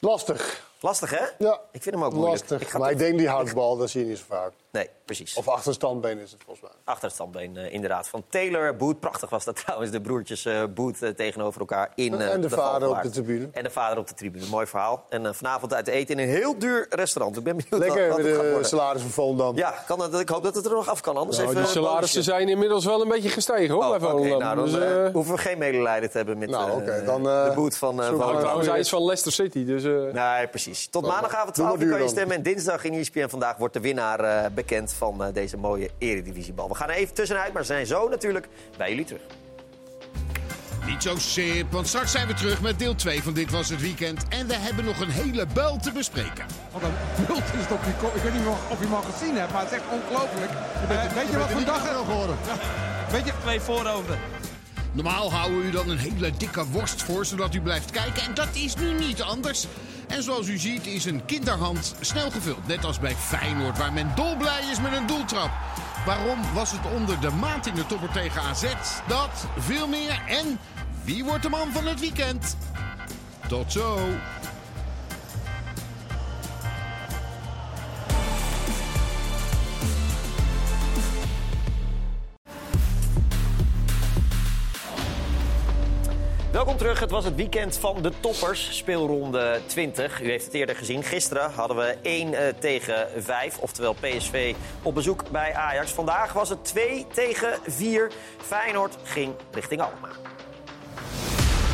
Lastig. Lastig, hè? Ja. Ik vind hem ook moeilijk. Lastig. ga maar ik denk die houtbal, dat zie je niet zo vaak. Nee, precies. Of achter standbeen is het volgens mij. Achter het standbeen, eh, inderdaad. Van Taylor Boot. Prachtig was dat (laughs) trouwens, de broertjes eh eh, tegenover elkaar in eh, En de vader op de tribune. En de vader op de tribune. Mooi verhaal. En vanavond uit eten in een heel duur restaurant. Ik ben benieuwd Lekker wat, wat met het gaat de worden. salaris van Volendam. Ja, kan het, ik hoop dat het er nog af kan. Anders Nou, even de salarissen zijn inmiddels wel een beetje gestegen hoor, Oh, bij nou, dan Dus, hoeven we geen medelijden te hebben met Nou, dan, de boot van eh Volendam. trouwens, hij is van Leicester City. Dus, eh, Nee, precies. Tot maandagavond Doe 12 maar uur kan je stemmen. En dinsdag in ESPN vandaag wordt de winnaar eh, bekend van eh, deze mooie eredivisiebal. We gaan er even tussenuit, maar zijn zo natuurlijk bij jullie terug. Niet zo sip, want straks zijn we terug met deel 2 van Dit Was Het Weekend. En we hebben nog een hele buil te bespreken. Wat een bult is het op die kop. Ik weet niet of je hem al gezien hebt, maar het is echt ongelooflijk. Eh, weet je wat voor dag er nog horen? Weet je, Twee voorover. Normaal houden we u dan een hele dikke worst voor, zodat u blijft kijken. En dat is nu niet anders. En zoals u ziet is een kinderhand snel gevuld. Net als bij Feyenoord, waar men dolblij is met een doeltrap. Waarom was het onder de maand in de topper tegen AZ? Dat, veel meer en wie wordt de man van het weekend? Tot zo. Welkom terug. Het was het weekend van de toppers, speelronde 20. U heeft het eerder gezien. Gisteren hadden we 1 eh, tegen 5, oftewel PSV op bezoek bij Ajax. Vandaag was het 2 tegen 4. Feyenoord ging richting Alkmaar.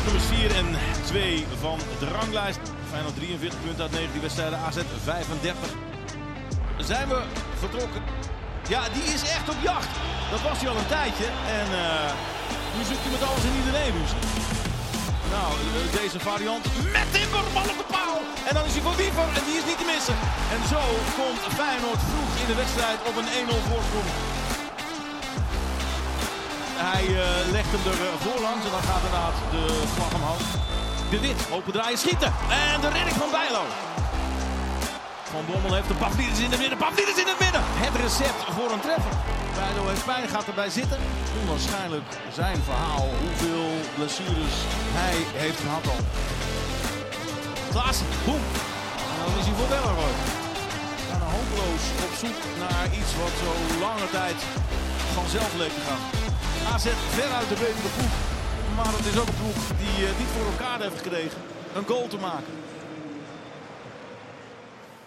Nummers 4 en 2 van de ranglijst. Feyenoord 43 punten uit 19 wedstrijden. AZ 35. Zijn we vertrokken. Ja, die is echt op jacht. Dat was hij al een tijdje. En eh, nu zoekt hij met alles en iedereen. Dus. Nou, eh, deze variant met Timber, bal op de paal. En dan is hij voor Wiever en die is niet te missen. En zo komt Feyenoord vroeg in de wedstrijd op een 1-0 voorsprong. Hij eh, legt hem er eh, voorlangs en dan gaat inderdaad de vlag omhoog. De Wit, open draaien, schieten. En de redding van Bijlo. Van Bommel heeft de Pavlidis in het midden. Pavlidis in het midden. Het recept voor een treffer. Bijlo heeft pijn, gaat erbij zitten. Onwaarschijnlijk zijn verhaal. Hoeveel blessures hij heeft gehad al. Klaassen, boem. En dan is hij voor Welleroy. Bijna hopeloos op zoek naar iets wat zo lange tijd vanzelf leek te. AZ ver uit de betere ploeg. Maar het is ook een ploeg die eh, niet voor elkaar heeft gekregen een goal te maken.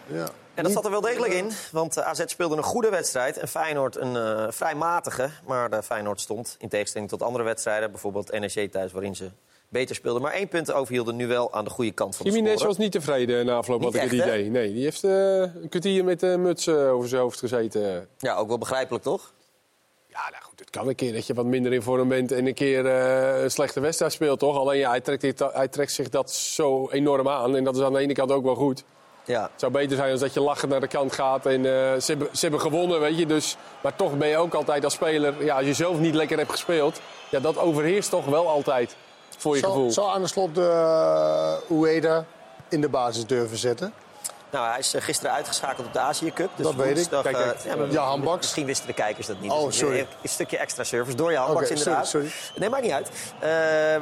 Ja. En dat zat er wel degelijk in, want eh, AZ speelde een goede wedstrijd en Feyenoord een eh, vrij matige. Maar de Feyenoord stond, in tegenstelling tot andere wedstrijden, bijvoorbeeld NEC thuis, waarin ze beter speelden. Maar één punt overhielden nu wel aan de goede kant van de Jiménez was niet tevreden na afloop, had ik het hè? idee. Nee, die heeft eh, een kwartier met de muts over zijn hoofd gezeten. Ja, ook wel begrijpelijk, toch? Ja, nou goed, het kan een keer dat je wat minder in vorm bent en een keer een slechte wedstrijd speelt, toch? Alleen ja, hij trekt, hij trekt zich dat zo enorm aan en dat is aan de ene kant ook wel goed. Ja. Het zou beter zijn als dat je lachend naar de kant gaat en eh, ze, hebben, ze hebben gewonnen, weet je. Dus, maar toch ben je ook altijd als speler, ja, als je zelf niet lekker hebt gespeeld, ja, dat overheerst toch wel altijd voor je Zal, gevoel. zal aan de slot de uh, Ueda in de basis durven zetten? Nou, hij is eh, gisteren uitgeschakeld op de Azië Cup. Dus Dat weet ik. Kijk, kijk, eh, ja, maar ja, handbaks. Misschien wisten de kijkers dat niet. Oh, Dus sorry. Een, een stukje extra service door je handbaks Oké, inderdaad. sorry, Nee, maakt niet uit. Eh,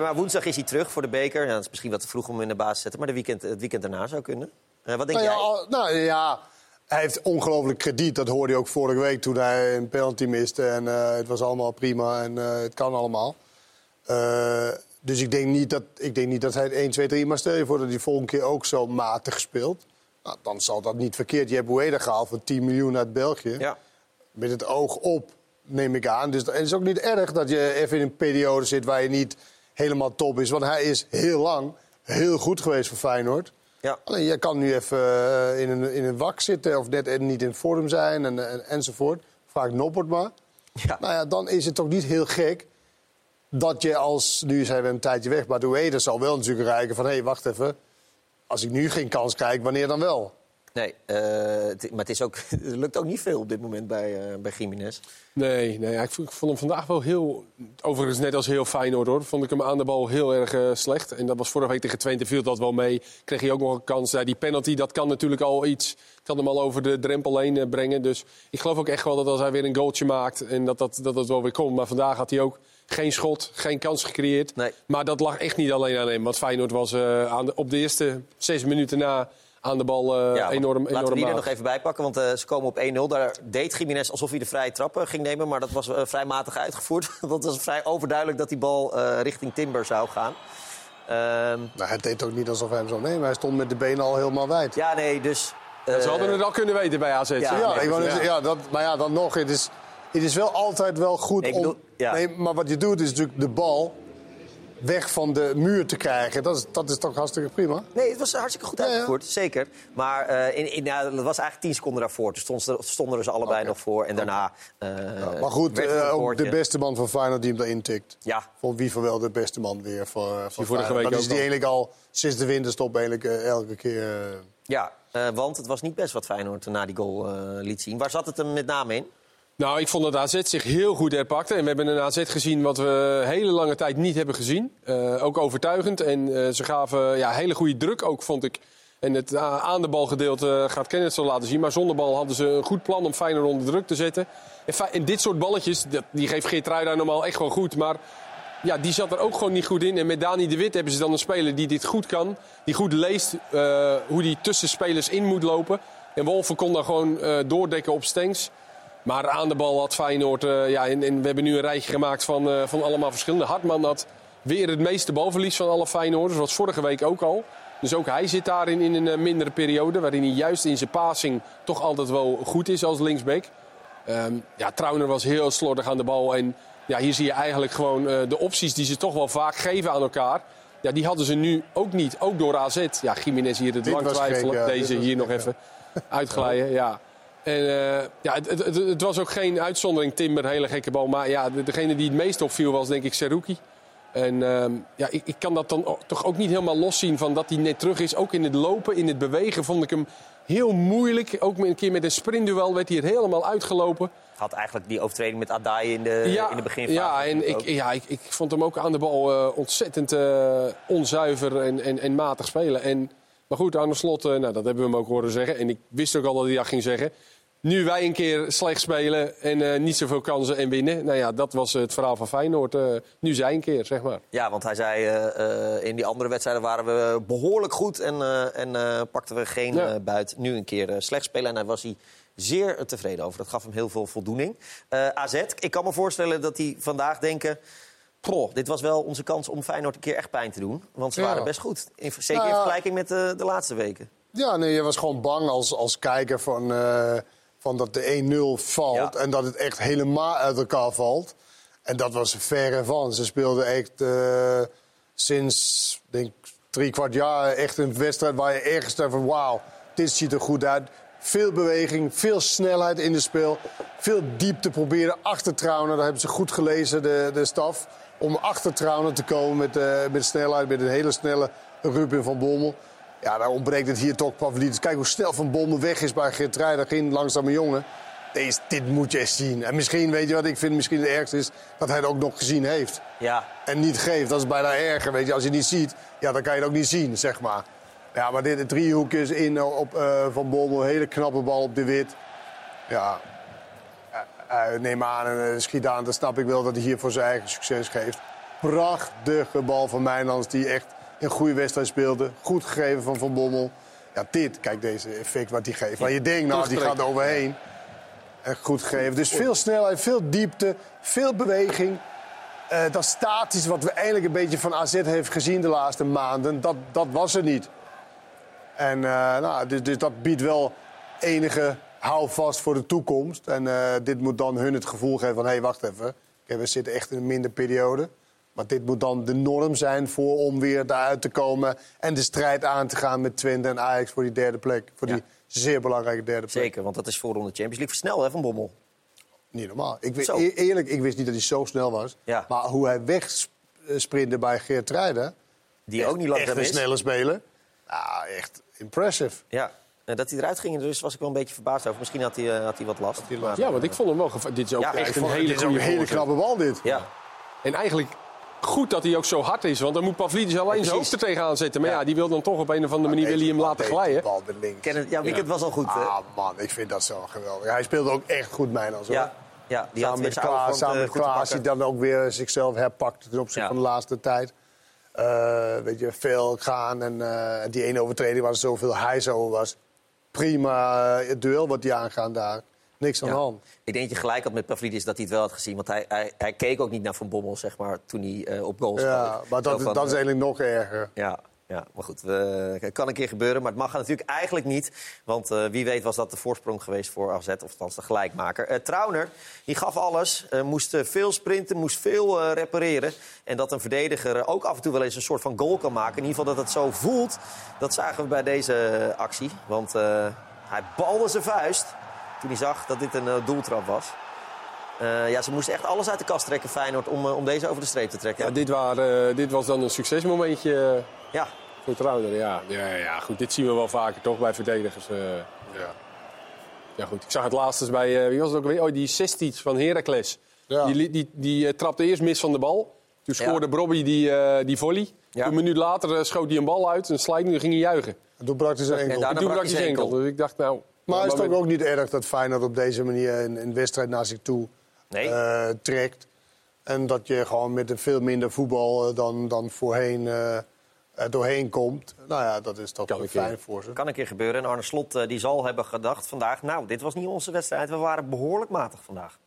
maar woensdag is hij terug voor de beker. Ja, dat is misschien wat te vroeg om hem in de basis te zetten. Maar de weekend, het weekend daarna zou kunnen. Eh, wat denk nou, ja, jij? nou ja, hij heeft ongelooflijk krediet. Dat hoorde je ook vorige week toen hij een penalty miste. En eh, het was allemaal prima en eh, het kan allemaal. Dus ik denk, niet dat, ik denk niet dat hij het 1, 2, 3... Maar stel je voor dat hij volgende keer ook zo matig speelt. Nou, dan zal dat niet verkeerd. Je hebt Boeda gehaald voor 10 miljoen uit België. Ja. Met het oog op, neem ik aan. Dus en het is ook niet erg dat je even in een periode zit... waar je niet helemaal top is. Want hij is heel lang heel goed geweest voor Feyenoord. Ja. Alleen je kan nu even eh, in een, in een wak zitten of net niet in vorm zijn en, en, enzovoort. Vaak Noppert maar. Ja. Nou ja, dan is het toch niet heel gek dat je als, nu zijn we een tijdje weg, maar Doué zal wel natuurlijk kijken van... hé, hey, wacht even, als ik nu geen kans krijg, wanneer dan wel? Nee, eh, maar het is ook, (laughs) lukt ook niet veel op dit moment bij, eh bij Jiménez. Nee, nee ik, vond, ik vond hem vandaag wel heel... Overigens net als heel Feyenoord hoor. Vond ik hem aan de bal heel erg eh, slecht. En dat was vorige week tegen Twente viel dat wel mee. Kreeg hij ook nog een kans. Ja, die penalty, dat kan natuurlijk al iets... kan hem al over de drempel heen brengen. Dus ik geloof ook echt wel dat als hij weer een goaltje maakt... en dat dat, dat, dat wel weer komt. Maar vandaag had hij ook geen schot, geen kans gecreëerd. Maar dat lag echt niet alleen aan hem. Want Feyenoord was aan de, op de eerste zes minuten na aan de bal eh, Ja, want enorm, laten we enorm die er nog even bij pakken, want eh, ze komen op 1-0. Daar deed Jiménez alsof hij de vrije trappen ging nemen, maar dat was eh, vrij matig uitgevoerd. (laughs) Want het was vrij overduidelijk dat die bal eh, richting Timber zou gaan. Ehm, Nou, hij deed ook niet alsof hij hem zou nemen. Hij stond met de benen al helemaal wijd. ja, nee, dus... Ze hadden het al kunnen weten bij AZ. Ja, ik ja, dat, maar ja, dan nog. Het is, het is wel altijd wel goed Nee, om... bedoel, ja. Nee, maar wat je doet is natuurlijk de bal weg van de muur te krijgen. Dat is, dat is toch hartstikke prima? Nee, het was hartstikke goed uitgevoerd, zeker. Maar eh, in, in, ja, dat was eigenlijk 10 seconden daarvoor. Toen stonden, ze- stonden er ze allebei nog voor. En daarna. eh, maar goed, eh, ook de beste man van Feyenoord die hem erin tikt. Ja. Vond Wiever wel de beste man weer voor, voor vorige Feyenoord. week Dat is die eigenlijk al sinds de winterstop eigenlijk, elke keer... eh, Ja, eh, want het was niet best wat Feyenoord na die goal eh, liet zien. Waar zat het hem met name in? Nou, ik vond dat AZ zich heel goed herpakte. En we hebben een AZ gezien wat we hele lange tijd niet hebben gezien. Eh, ook overtuigend. En eh, ze gaven ja, hele goede druk ook, vond ik. En het eh, aan de bal gedeelte gaat Kenneth zo laten zien. Maar zonder bal hadden ze een goed plan om Feyenoord onder druk te zetten. En, dit soort balletjes, dat, die geeft Geertruida normaal echt gewoon goed. Maar ja, die zat er ook gewoon niet goed in. En met Dani de Wit hebben ze dan een speler die dit goed kan. Die goed leest hoe die tussen spelers in moet lopen. En Wolfen kon daar gewoon doordekken op Stenks. Maar aan de bal had Feyenoord... eh, ja, en, en we hebben nu een rijtje gemaakt van, eh, van allemaal verschillende. Hartman had weer het meeste balverlies van alle Feyenoorders. was vorige week ook al. Dus ook hij zit daarin in een eh, mindere periode. Waarin hij juist in zijn passing toch altijd wel goed is als linksback. Ehm, ja, Trauner was heel slordig aan de bal. En ja, hier zie je eigenlijk gewoon de opties die ze toch wel vaak geven aan elkaar. Ja, die hadden ze nu ook niet. Ook door AZ. Ja, Jiménez hier het lang twijfelen. Deze hier nog even uitglijden. Ja. En eh, ja, het, het, het, was ook geen uitzondering, Timber, hele gekke bal. Maar ja, de- degene die het meest opviel was denk ik Seruki. En ehm, ja, ik, ik kan dat dan toch ook niet helemaal loszien van dat hij net terug is. Ook in het lopen, in het bewegen vond ik hem heel moeilijk. Ook een keer met een sprintduel werd hij er helemaal uitgelopen. Had eigenlijk die overtreding met Adai in de, in de beginfase. Ja, en ik, ja, ik, ik vond hem ook aan de bal eh, ontzettend eh, onzuiver en, en, en matig spelen. En, maar goed, aan de slot, nou, dat hebben we hem ook horen zeggen. En ik wist ook al dat hij dat ging zeggen. Nu wij een keer slecht spelen en eh, niet zoveel kansen en winnen. Nou ja, dat was het verhaal van Feyenoord. eh, nu zij een keer, zeg maar. Ja, want hij zei eh, in die andere wedstrijden waren we behoorlijk goed en, en pakten we geen Ja. buit. Nu een keer slecht spelen en daar was hij zeer tevreden over. Dat gaf hem heel veel voldoening. AZ, ik kan me voorstellen dat hij vandaag denken... Proh, dit was wel onze kans om Feyenoord een keer echt pijn te doen. Want ze Ja. waren best goed. In, zeker Nou in ja. vergelijking met de laatste weken. Ja, nee, je was gewoon bang als, als kijker van, van dat de 1-0 valt. En dat het echt helemaal uit elkaar valt. En dat was verre van. Ze speelden echt eh, sinds, denk drie kwart jaar echt een wedstrijd waar je ergens van... wauw, dit ziet er goed uit. Veel beweging, veel snelheid in het spel. Veel diepte proberen achter Trauner. Dat hebben ze goed gelezen, de, de staf. Om achter Trauner te komen met, eh, met snelheid, met een hele snelle Ruben van Bommel. Ja, daar ontbreekt het hier toch Pavlidis. Kijk hoe snel Van Bommel weg is bij Geertruida. Geen langzame jongen. Deze, dit moet je eens zien. En misschien, weet je wat ik vind misschien het ergste is... dat hij het ook nog gezien heeft. Ja. En niet geeft. Dat is bijna erger, weet je. Als je het niet ziet, ja, dan kan je het ook niet zien, zeg maar. Ja, maar dit de driehoekjes in op eh, Van Bommel. Hele knappe bal op de wit. Ja, eh, eh, neem aan en eh, schiet aan. Dan snap ik wel dat hij hier voor zijn eigen succes geeft. Prachtige bal van Mijnlands die echt een goede wedstrijd speelde. Goed gegeven van Van Bommel. Ja, dit, kijk deze effect wat hij geeft. Maar je denkt, nou, die gaat er overheen. En goed gegeven. Dus veel snelheid, veel diepte, veel beweging. Eh, dat statisch wat we eigenlijk een beetje van AZ heeft gezien de laatste maanden, dat, dat was er niet. En eh, nou, dus, dus dat biedt wel enige houvast voor de toekomst. En eh, dit moet dan hun het gevoel geven van... hé, hey, wacht even, we zitten echt in een minder periode. Maar dit moet dan de norm zijn voor om weer daaruit te komen... en de strijd aan te gaan met Twente en Ajax voor die derde plek. Voor die zeer belangrijke derde plek. Zeker, want dat is voorronde Champions League. Versnel hè, van Bommel. niet normaal. Ik, e- eerlijk, ik wist niet dat hij zo snel was. Ja. Maar hoe hij wegsprinte bij Geert Rijden... Die ook niet lang Echt een is. snelle speler. Ja, echt impressive. Ja, en dat hij eruit ging, dus was ik wel een beetje verbaasd over. Misschien had hij, eh, had hij wat last. Ja, want ik vond hem wel... Dit is ook Ja, echt een hele Dit is een hele knappe bal, dit. Ja. En eigenlijk goed dat hij ook zo hard is. Want dan moet Pavlidis alleen zijn hoofd er tegenaan zetten. Maar ja, die wil dan toch op een of andere manier wil hij hem laten glijden. bal met links. Ken het, ja, weekend was al goed. hè? Ah man, ik vind dat zo geweldig. Hij speelde ook echt goed, Mijnans. Ja, ja, die had samen weer met Klaas, vorm samen met Klaas die dan ook weer zichzelf herpakt ten opzichte Ja. van de laatste tijd. Eh, weet je, veel gaan en eh, die ene overtreding waar zoveel hijs over was. Prima eh, het duel wat die aangaan daar. Niks aan de hand. Ik denk dat je gelijk had met Pavlidis dat hij het wel had gezien. Want hij, hij, hij keek ook niet naar Van Bommel, zeg maar, toen hij eh, op goal schoot. Ja, maar dat, van, dat is eh, eigenlijk nog erger. Ja, ja, maar goed, het kan een keer gebeuren. Maar het mag natuurlijk eigenlijk niet. Want eh, wie weet was dat de voorsprong geweest voor AZ, of althans de gelijkmaker. Eh Trauner, die gaf alles. moest veel sprinten, moest veel repareren. En dat een verdediger ook af en toe wel eens een soort van goal kan maken. In ieder geval dat het zo voelt, dat zagen we bij deze actie. Want hij balde zijn vuist toen hij zag dat dit een eh, doeltrap was. Eh, ja, ze moesten echt alles uit de kast trekken, Feyenoord, om, eh, om deze over de streep te trekken. Ja, dit, waren, eh, dit was dan een succesmomentje Ja. voor Trauner. Ja. Ja, ja, goed, dit zien we wel vaker toch bij verdedigers. eh. Ja. ja, goed. Ik zag het laatst eens bij, eh, wie was het ook weer? Oh, die Sestic van Heracles. Ja. Die, die, die trapte eerst mis van de bal. Toen scoorde Brobby die, eh, die volley. Ja. Een minuut later schoot hij een bal uit, een sliding, en ging hij juichen. En toen brak hij zijn enkel. En toen brak hij zijn enkel. Dus ik dacht, nou... Maar is het ook, ook niet erg dat Feyenoord op deze manier een, een wedstrijd naar zich toe Nee. eh, trekt? En dat je gewoon met een veel minder voetbal eh, dan, dan voorheen eh, doorheen komt. Nou ja, dat is toch wel fijn voor ze. Kan een keer gebeuren. En Arne Slot die zal hebben gedacht vandaag... nou, dit was niet onze wedstrijd. We waren behoorlijk matig vandaag.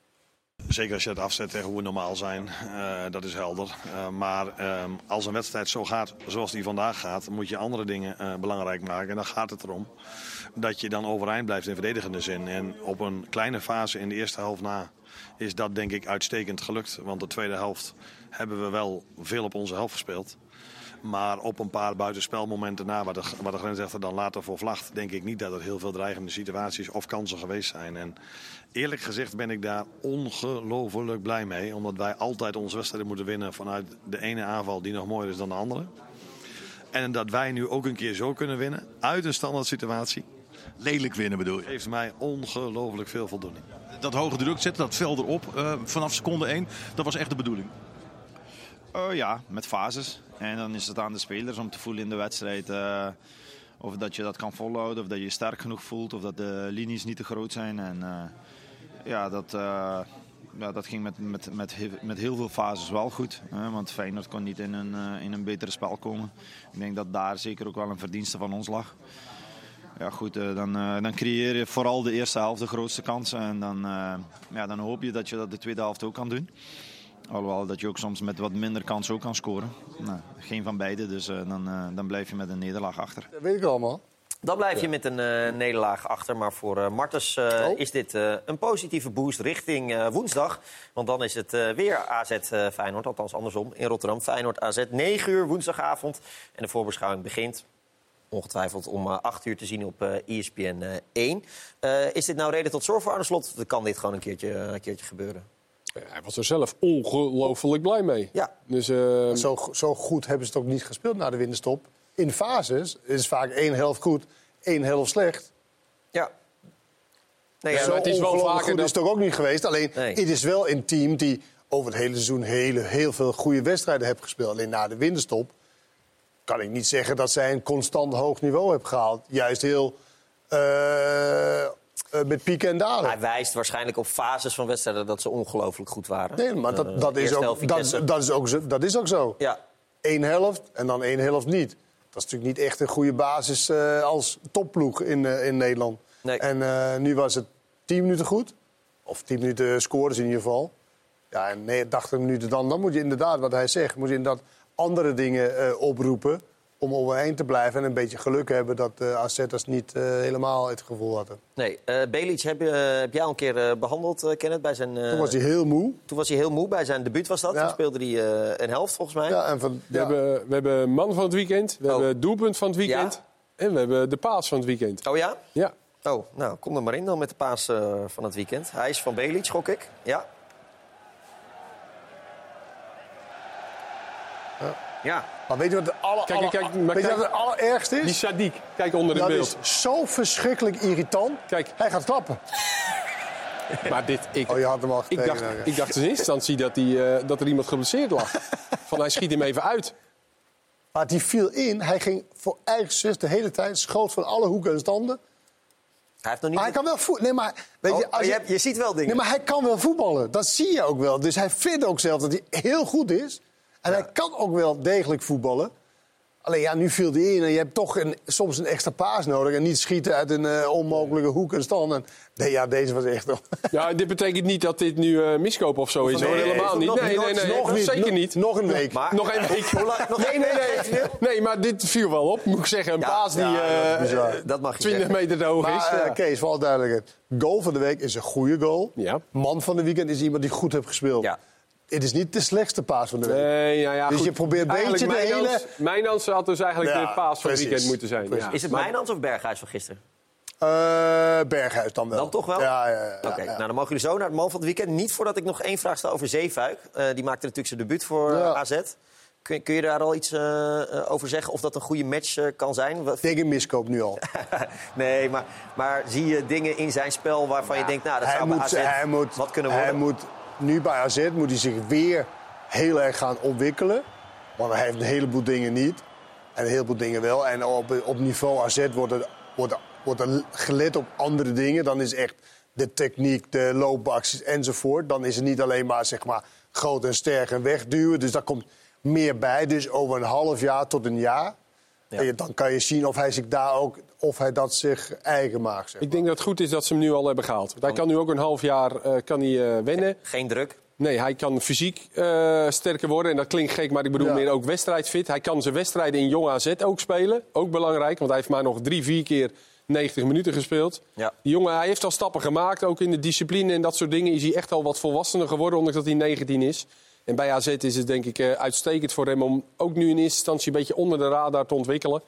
Zeker als je het afzet tegen hoe we normaal zijn, eh, dat is helder. Eh, maar ehm, als een wedstrijd zo gaat zoals die vandaag gaat, moet je andere dingen eh, belangrijk maken. En dan gaat het erom dat je dan overeind blijft in verdedigende zin. En op een kleine fase in de eerste helft na is dat denk ik uitstekend gelukt. Want de tweede helft hebben we wel veel op onze helft gespeeld. Maar op een paar buitenspelmomenten na, waar de, waar de grensrechter dan later voor vlacht, denk ik niet dat er heel veel dreigende situaties of kansen geweest zijn. En eerlijk gezegd ben ik daar ongelooflijk blij mee. Omdat wij altijd onze wedstrijden moeten winnen vanuit de ene aanval die nog mooier is dan de andere. En dat wij nu ook een keer zo kunnen winnen, uit een standaard situatie. Lelijk winnen bedoel je? Geeft mij ongelooflijk veel voldoening. Dat hoge druk zetten, dat vel erop eh, vanaf seconde 1, dat was echt de bedoeling. Eh, ja, met fases. En dan is het aan de spelers om te voelen in de wedstrijd. eh, of dat je dat kan volhouden, of dat je je sterk genoeg voelt, of dat de linies niet te groot zijn. En eh, ja, dat, ja, dat ging met, met, met, met heel veel fases wel goed. Hè, want Feyenoord kon niet in een, in een betere spel komen. Ik denk dat daar zeker ook wel een verdienste van ons lag. Ja, goed, eh, dan, eh, dan creëer je vooral de eerste helft de grootste kansen. En dan, eh, ja, dan hoop je dat je dat de tweede helft ook kan doen. Alhoewel dat je ook soms met wat minder kans ook kan scoren. Nou, geen van beide, dus eh, dan, eh, dan blijf je met een nederlaag achter. Dat weet ik allemaal. Dan blijf je met een eh, nederlaag achter. Maar voor eh Martens eh, is dit eh, een positieve boost richting eh, woensdag. Want dan is het eh, weer AZ eh, Feyenoord, althans andersom, in Rotterdam. Feyenoord AZ, 9 uur woensdagavond. En de voorbeschouwing begint ongetwijfeld om eh, 8 uur te zien op eh ESPN eh, 1. Eh, is dit nou reden tot zorg voor Arne Slot? Dan kan dit gewoon een keertje, een keertje gebeuren. Hij was er zelf ongelooflijk blij mee. Ja. Dus, eh, Zo, zo goed hebben ze het ook niet gespeeld na de winterstop. In fases is vaak één helft goed, één helft slecht. Ja. Nee, ja, maar het is wel vaker goed dat- is het ook, ook niet geweest. Alleen, Nee. het is wel een team die over het hele seizoen hele, heel veel goede wedstrijden heeft gespeeld. Alleen na de winterstop kan ik niet zeggen dat zij een constant hoog niveau hebben gehaald. Juist heel eh, eh, met pieken en dalen. Hij wijst waarschijnlijk op fases van wedstrijden dat ze ongelooflijk goed waren. Nee, maar dat, dat, is, ook, dat, dat, is ook zo, dat is ook zo. Ja. Eén helft en dan één helft niet. Dat is natuurlijk niet echt een goede basis eh, als topploeg in, in Nederland. Nee. En nu was het tien minuten goed. Of tien minuten scoren ze in ieder geval. Ja, en nee, 80 minuten dan. Dan moet je inderdaad, wat hij zegt, moet je inderdaad andere dingen eh, oproepen... om overeind te blijven en een beetje geluk hebben dat de AZ'ers niet eh, helemaal het gevoel hadden. Nee, eh Belic heb, je, heb jij al een keer eh, behandeld, eh, Kenneth, bij zijn... eh, Toen was hij heel moe. Toen was hij heel moe, bij zijn debuut was dat. Ja. Toen speelde hij eh, een helft, volgens mij. Ja, en van, we, ja. hebben, we hebben man van het weekend, we Oh. hebben doelpunt van het weekend... Ja. en we hebben de paas van het weekend. Oh ja? Ja. Oh, nou, kom er maar in dan met de paas eh, van het weekend. Hij is van Belic, gok ik. Ja. Ja. Maar weet je wat het aller, Kijk, aller- kijk, maar weet je kijk- wat het allerergste is? Die Sadiq, kijk onder het dat beeld. is zo verschrikkelijk irritant. Kijk. Hij gaat klappen. Maar dit, ik, Oh, je had hem al ik, dacht, ik dacht in eerste instantie dat, die, eh, dat er iemand geblesseerd lag. (laughs) Van hij schiet hem even uit. Maar die viel in. Hij ging voor eigen zus de hele tijd. Schoot van alle hoeken en standen. Hij heeft nog niet... Maar hij kan wel voetballen. Nee, maar, weet Oh, je, als je hebt- je ziet wel dingen. Nee, maar hij kan wel voetballen. Dat zie je ook wel. Dus hij vindt ook zelf dat hij heel goed is. En hij kan ook wel degelijk voetballen. Alleen ja, nu viel hij in en je hebt toch een, soms een extra paas nodig. En niet schieten uit een eh, onmogelijke hoek en stand. En, nee, ja, deze was echt... Ja, dit betekent niet dat dit nu eh miskoop of zo is. Nee, hoor. Helemaal nee, niet. nog- Nee, nee, nee. nog niet. Zeker niet. nog een week. Maar- Nog één (laughs) week. Nee, één nee, nee. Nee, maar dit viel wel op. Moet ik zeggen, een Ja, paas die ja, eh, dat. Dat mag je 20 zeggen. meter te hoog is. Maar eh, Ja. Kees, voor alle duidelijkheid. Goal van de week is een goede goal. Ja. Man van de weekend is iemand die goed heeft gespeeld. Ja. Het is niet de slechtste paas van de week. Nee, ja, ja, Dus goed. je probeert een beetje de Mijnans- hele- Mijnans had dus eigenlijk Ja, de paas van het weekend moeten zijn. Ja. Is het Mijnans of Berghuis van gisteren? Eh, Berghuis dan wel. Dan toch wel? Ja, ja, ja. Oké, ja. nou dan mogen jullie zo naar het man van het weekend. Niet voordat ik nog één vraag stel over Zeefuik. Eh, die maakte natuurlijk zijn debuut voor Ja. AZ. Kun, kun je daar al iets eh, over zeggen? Of dat een goede match kan zijn? Wat- Tegen miskoop nu al. (laughs) nee, maar, maar zie je dingen in zijn spel waarvan je denkt... nou, dat hij zou bij moet, AZ hij moet, wat kunnen hij worden? moet nu bij AZ moet hij zich weer heel erg gaan ontwikkelen. Want hij heeft een heleboel dingen niet. En een heleboel dingen wel. En op, op niveau AZ wordt er, wordt, wordt gelet op andere dingen. Dan is echt de techniek, de loopacties enzovoort. Dan is het niet alleen maar, zeg maar groot en sterk en wegduwen. Dus daar komt meer bij. Dus over een half jaar tot een jaar. En dan kan je zien of hij zich daar ook of hij dat zich eigen maakt. Zeg. Ik denk dat het goed is dat ze hem nu al hebben gehaald. Want hij kan nu ook een half jaar eh, kan hij, eh, wennen. Geen druk. Nee, hij kan fysiek eh, sterker worden. En dat klinkt gek, maar ik bedoel Ja. meer ook wedstrijdfit. Hij kan zijn wedstrijden in Jong AZ ook spelen. Ook belangrijk, want hij heeft maar nog drie, vier keer 90 minuten gespeeld. Ja. Die jongen hij heeft al stappen gemaakt, ook in de discipline en dat soort dingen. Is hij echt al wat volwassener geworden, ondanks dat hij 19 is. En bij AZ is het denk ik eh, uitstekend voor hem om ook nu in eerste instantie een beetje onder de radar te ontwikkelen.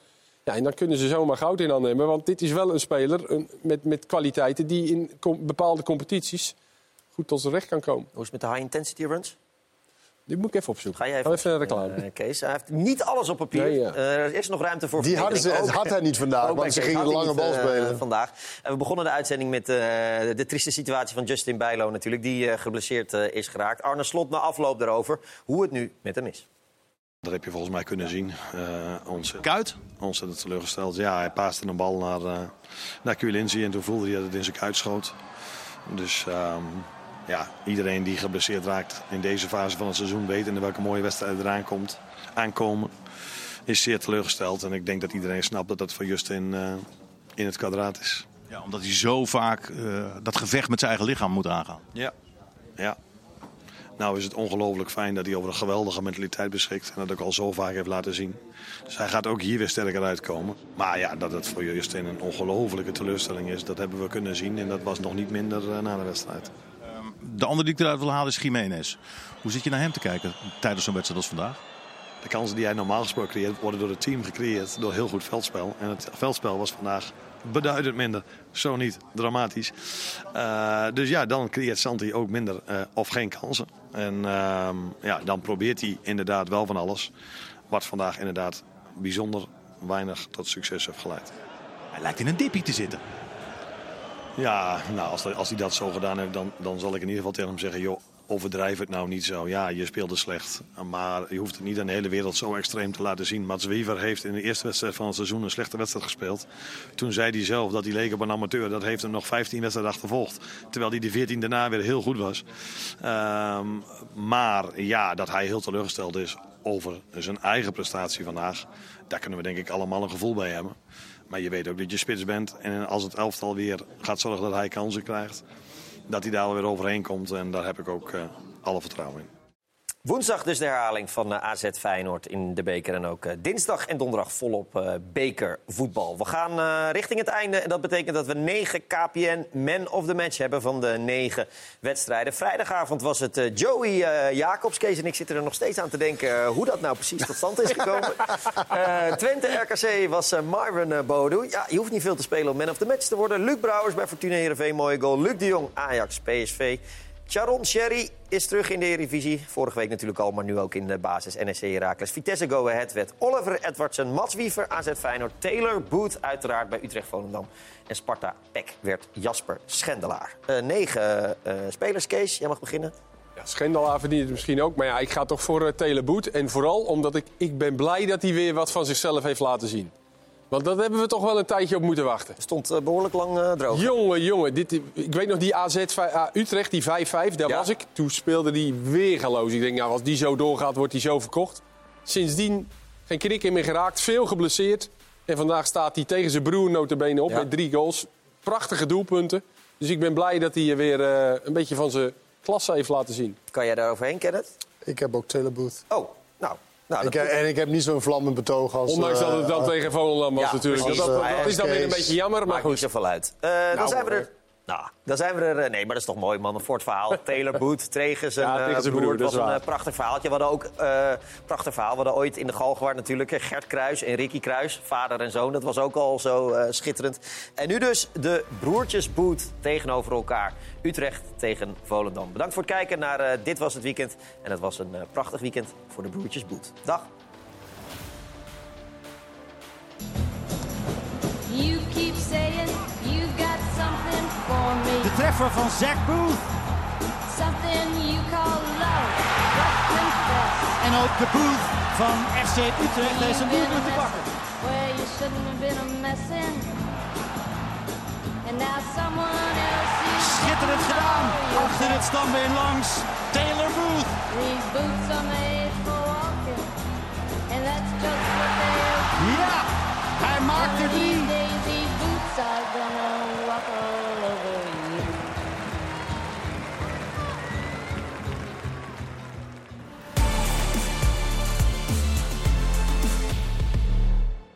Ja, en dan kunnen ze zomaar goud in aannemen. Want dit is wel een speler met, met kwaliteiten die in bepaalde competities goed tot zijn recht kan komen. Hoe is het met de high-intensity runs? Dit moet ik even opzoeken. Ga jij even, even naar de reclame. Eh, Kees, hij heeft niet alles op papier. Nee, ja. Eh, er is nog ruimte voor Die hadden ze- Ook- had hij niet vandaag, want ze gingen lange niet, bal eh, spelen. vandaag. En we begonnen de uitzending met eh, de trieste situatie van Justin Bijlo natuurlijk. Die eh, geblesseerd is geraakt. Arne Slot na afloop daarover hoe het nu met hem is. Dat heb je volgens mij kunnen zien. Eh ontzettend, kuit? Ontzettend teleurgesteld. Ja, hij paaste een bal naar, uh, naar en toen voelde hij dat het in zijn kuit schoot. Dus um, ja, iedereen die geblesseerd raakt in deze fase van het seizoen weet in welke mooie wedstrijd eraan komt, aankomen, is zeer teleurgesteld. En ik denk dat iedereen snapt dat dat voor Justin uh, in het kwadraat is. Ja, omdat hij zo vaak uh, dat gevecht met zijn eigen lichaam moet aangaan. Ja, ja. Nou is het ongelooflijk fijn dat hij over een geweldige mentaliteit beschikt. En dat ook al zo vaak heeft laten zien. Dus hij gaat ook hier weer sterker uitkomen. Maar ja, dat het voor Justin een ongelofelijke teleurstelling is, dat hebben we kunnen zien. En dat was nog niet minder uh, na de wedstrijd. De andere die ik eruit wil halen is Jiménez. Hoe zit je naar hem te kijken tijdens zo'n wedstrijd als vandaag? De kansen die hij normaal gesproken creëert, worden door het team gecreëerd. Door heel goed veldspel. En het veldspel was vandaag beduidend minder. Zo niet, dramatisch. Uh, dus ja, dan creëert Santi ook minder uh, of geen kansen. En uh, ja, dan probeert hij inderdaad wel van alles. Wat vandaag inderdaad bijzonder weinig tot succes heeft geleid. Hij lijkt in een dippie te zitten. Ja, nou, als, als hij dat zo gedaan heeft, dan, dan zal ik in ieder geval tegen hem zeggen... joh, overdrijf het nou niet zo. Ja, je speelde slecht. Maar je hoeft het niet aan de hele wereld zo extreem te laten zien. Mats Wiever heeft in de eerste wedstrijd van het seizoen een slechte wedstrijd gespeeld. Toen zei hij zelf dat hij leek op een amateur. Dat heeft hem nog 15 wedstrijden achtervolgd. Terwijl hij de 14 daarna weer heel goed was. Um, maar ja, dat hij heel teleurgesteld is over zijn eigen prestatie vandaag. Daar kunnen we denk ik allemaal een gevoel bij hebben. Maar je weet ook dat je spits bent. En als het elftal weer gaat zorgen dat hij kansen krijgt dat hij daar weer overheen komt. En daar heb ik ook uh, alle vertrouwen in. Woensdag dus de herhaling van eh, AZ Feyenoord in de beker. En ook eh, dinsdag en donderdag volop eh, bekervoetbal. We gaan richting het einde. En dat betekent dat we negen KPN Man of the Match hebben van de negen wedstrijden. Vrijdagavond was het Joey Jacobs. Kees en ik zitten er nog steeds aan te denken hoe dat nou precies tot stand is gekomen. (laughs) Twente RKC was Marvin Bodu. Ja, je hoeft niet veel te spelen om Man of the Match te worden. Luc Brouwers bij Fortuna Heerenveen, mooie goal. Luc de Jong, Ajax, PSV. Charon Sherry is terug in de Eredivisie. Vorige week natuurlijk al, maar nu ook in de basis. NSC Heracles, Vitesse Go Ahead werd Oliver Edwardsen, Mats Wiever, AZ Feyenoord, Taylor Booth uiteraard bij Utrecht Volendam. En Sparta Pek werd Jasper Schendelaar. Eh, negen eh, spelers, Kees, jij mag beginnen. Ja, Schendelaar verdient het misschien ook. Maar ja, ik ga toch voor uh, Teleboet. En vooral omdat ik, ik ben blij dat hij weer wat van zichzelf heeft laten zien. Want dat hebben we toch wel een tijdje op moeten wachten. Stond uh, behoorlijk lang uh, droog. Jongen, jongen. Dit, ik weet nog die AZ uh, Utrecht, die 5-5, daar ja. was ik. Toen speelde die weergaloos. Ik denk, nou, als die zo doorgaat, wordt hij zo verkocht. Sindsdien geen krik in meer geraakt, veel geblesseerd. En vandaag staat hij tegen zijn broer notabene op ja. met drie goals. Prachtige doelpunten. Dus ik ben blij dat hij weer uh, een beetje van zijn klasse heeft laten zien. Kan jij daar overheen, Kenneth? Ik heb ook Teleboot. Oh, nou, nou, ik en ik heb niet zo'n vlammend betoog als... Ondanks dat het dan uh, tegen Volendam was ja, natuurlijk. Precies, dat, dat, dat is dan weer een beetje jammer, maar Maakt goed. niet zoveel uit. Uh, nou, dan zijn we er... Nou, dan zijn we er... Nee, maar dat is toch mooi, man. Een fort verhaal. (laughs) Taylor Boot tegen zijn, ja, tegen zijn broer. broer. Het was een uh, prachtig verhaaltje. We hadden ook uh, prachtig verhaal. We hadden ooit in de Galgenwaard natuurlijk Gert Kruis en Ricky Kruis. Vader en zoon. Dat was ook al zo uh, schitterend. En nu dus de broertjes Boot tegenover elkaar. Utrecht tegen Volendam. Bedankt voor het kijken naar uh, Dit Was Het Weekend. En het was een prachtig weekend voor de broertjes Boot. Dag. De treffer van Zack Booth. Something you call love. But confess. En ook de Booth van FC Utrecht heeft zijn doelpunt te pakken. Schitterend gedaan. Achter het stambeen langs. Taylor Booth. These boots are made for walking. And that's just what they're Ja, hij maakt er drie.